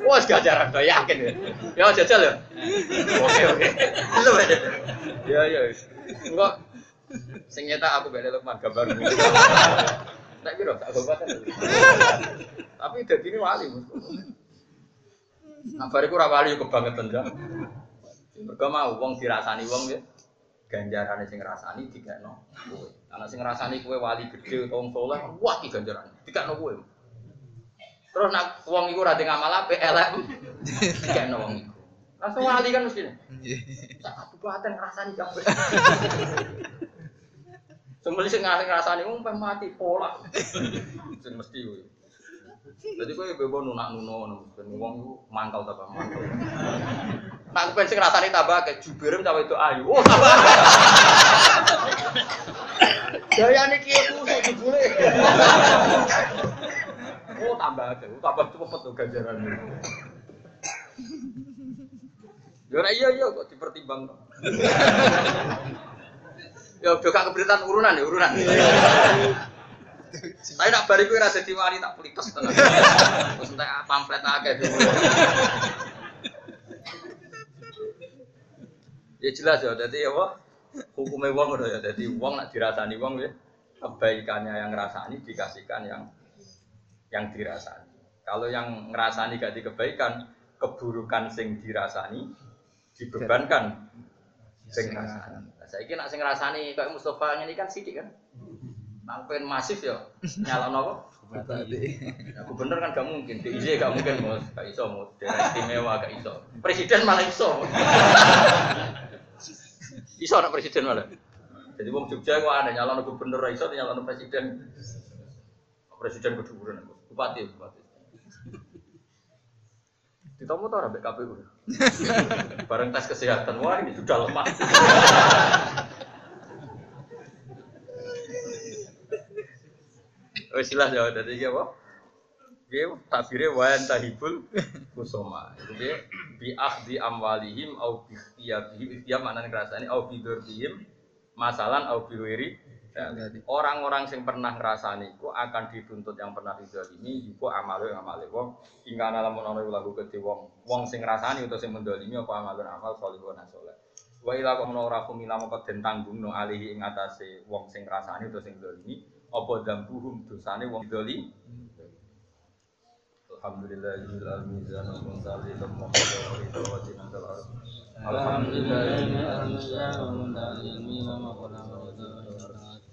Wah, gajaran tuh yakin ya. Ya jajal ya. Oke oke. Aja. Ya ya. Enggak. Sing nyata aku beda Lukman gambar. Tak kira tak kan. Tapi dadi ini wali. Nah, bariku ora wali kebangetan ya. Mergo mau wong dirasani wong ya. Ganjarane sing ngrasani dikekno kowe. Ana sing ngrasani kowe wali gede utawa wong saleh, wah iki ganjaran. Dikekno kowe. Terus nak uang itu rada ngamal apa? Elek. Kayak wong itu. Langsung wali kan mesti. Sak kabupaten ngrasani kabeh. Sembeli sing ngrasani wong peh mati pola. Sing mesti kuwi. Jadi kowe bebo nunak nuno ben wong iku mangkal ta mangkal. Nak aku pengen sing rasane tambah kayak jubirem cawe itu ayu. Oh, tambah. Gayane ki aku sok jebule. Oh, tambah. Tambah cepet tuh ganjaran. Ya ora iya iya kok dipertimbang. Ya udah gak keberitaan urunan ya urunan. Tapi nak bariku ora dadi wali tak pulites tenan. Terus entek pamflet akeh. Ya jelas ya, jadi apa? Hukumnya wong udah ya, jadi wong nak dirasani wong ya, kebaikannya yang ngerasani dikasihkan yang yang dirasani. Kalau yang ngerasani gak di kebaikan, keburukan sing dirasani dibebankan sing. Nah, saya kira nak sing ngerasani kayak Mustafa ini kan sidik kan. Pengen masif ya, nyala nopo? Ya, gubernur kan gak mungkin, DJ gak mungkin mus, gak iso mus, daerah istimewa gak iso. Presiden malah iso. iso anak presiden malah. Jadi wong Jogja kok ada nyalon gubernur iso nyalon presiden. Presiden kedudukan bupati bupati. Ditomo tau ora KPU. Bareng tes kesehatan, wah ini sudah lemah. Wes jelas ya dadi iki apa? Piye tabire wa tahibul kusoma. Itu dia bi akhdi amwalihim au bi ikhtiyabihim ikhtiyab maknane ngrasani au bi durbihim masalan au bi wiri Orang-orang yang pernah ngerasani itu akan dituntut yang pernah didolimi iku amale amale. Wong hingga dalam ono lagu gede wong wong sing ngrasani utawa sing mendolimi apa amalun amal salihun saleh. Wa ila kok menawa ora kumila moko den tanggungno alihi ing atase wong sing ngrasani utawa sing dolimi apa dambuhum dosane wong doli Alhamdulillahil wa munzalil wa jinnatul ardh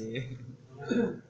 Alhamdulillah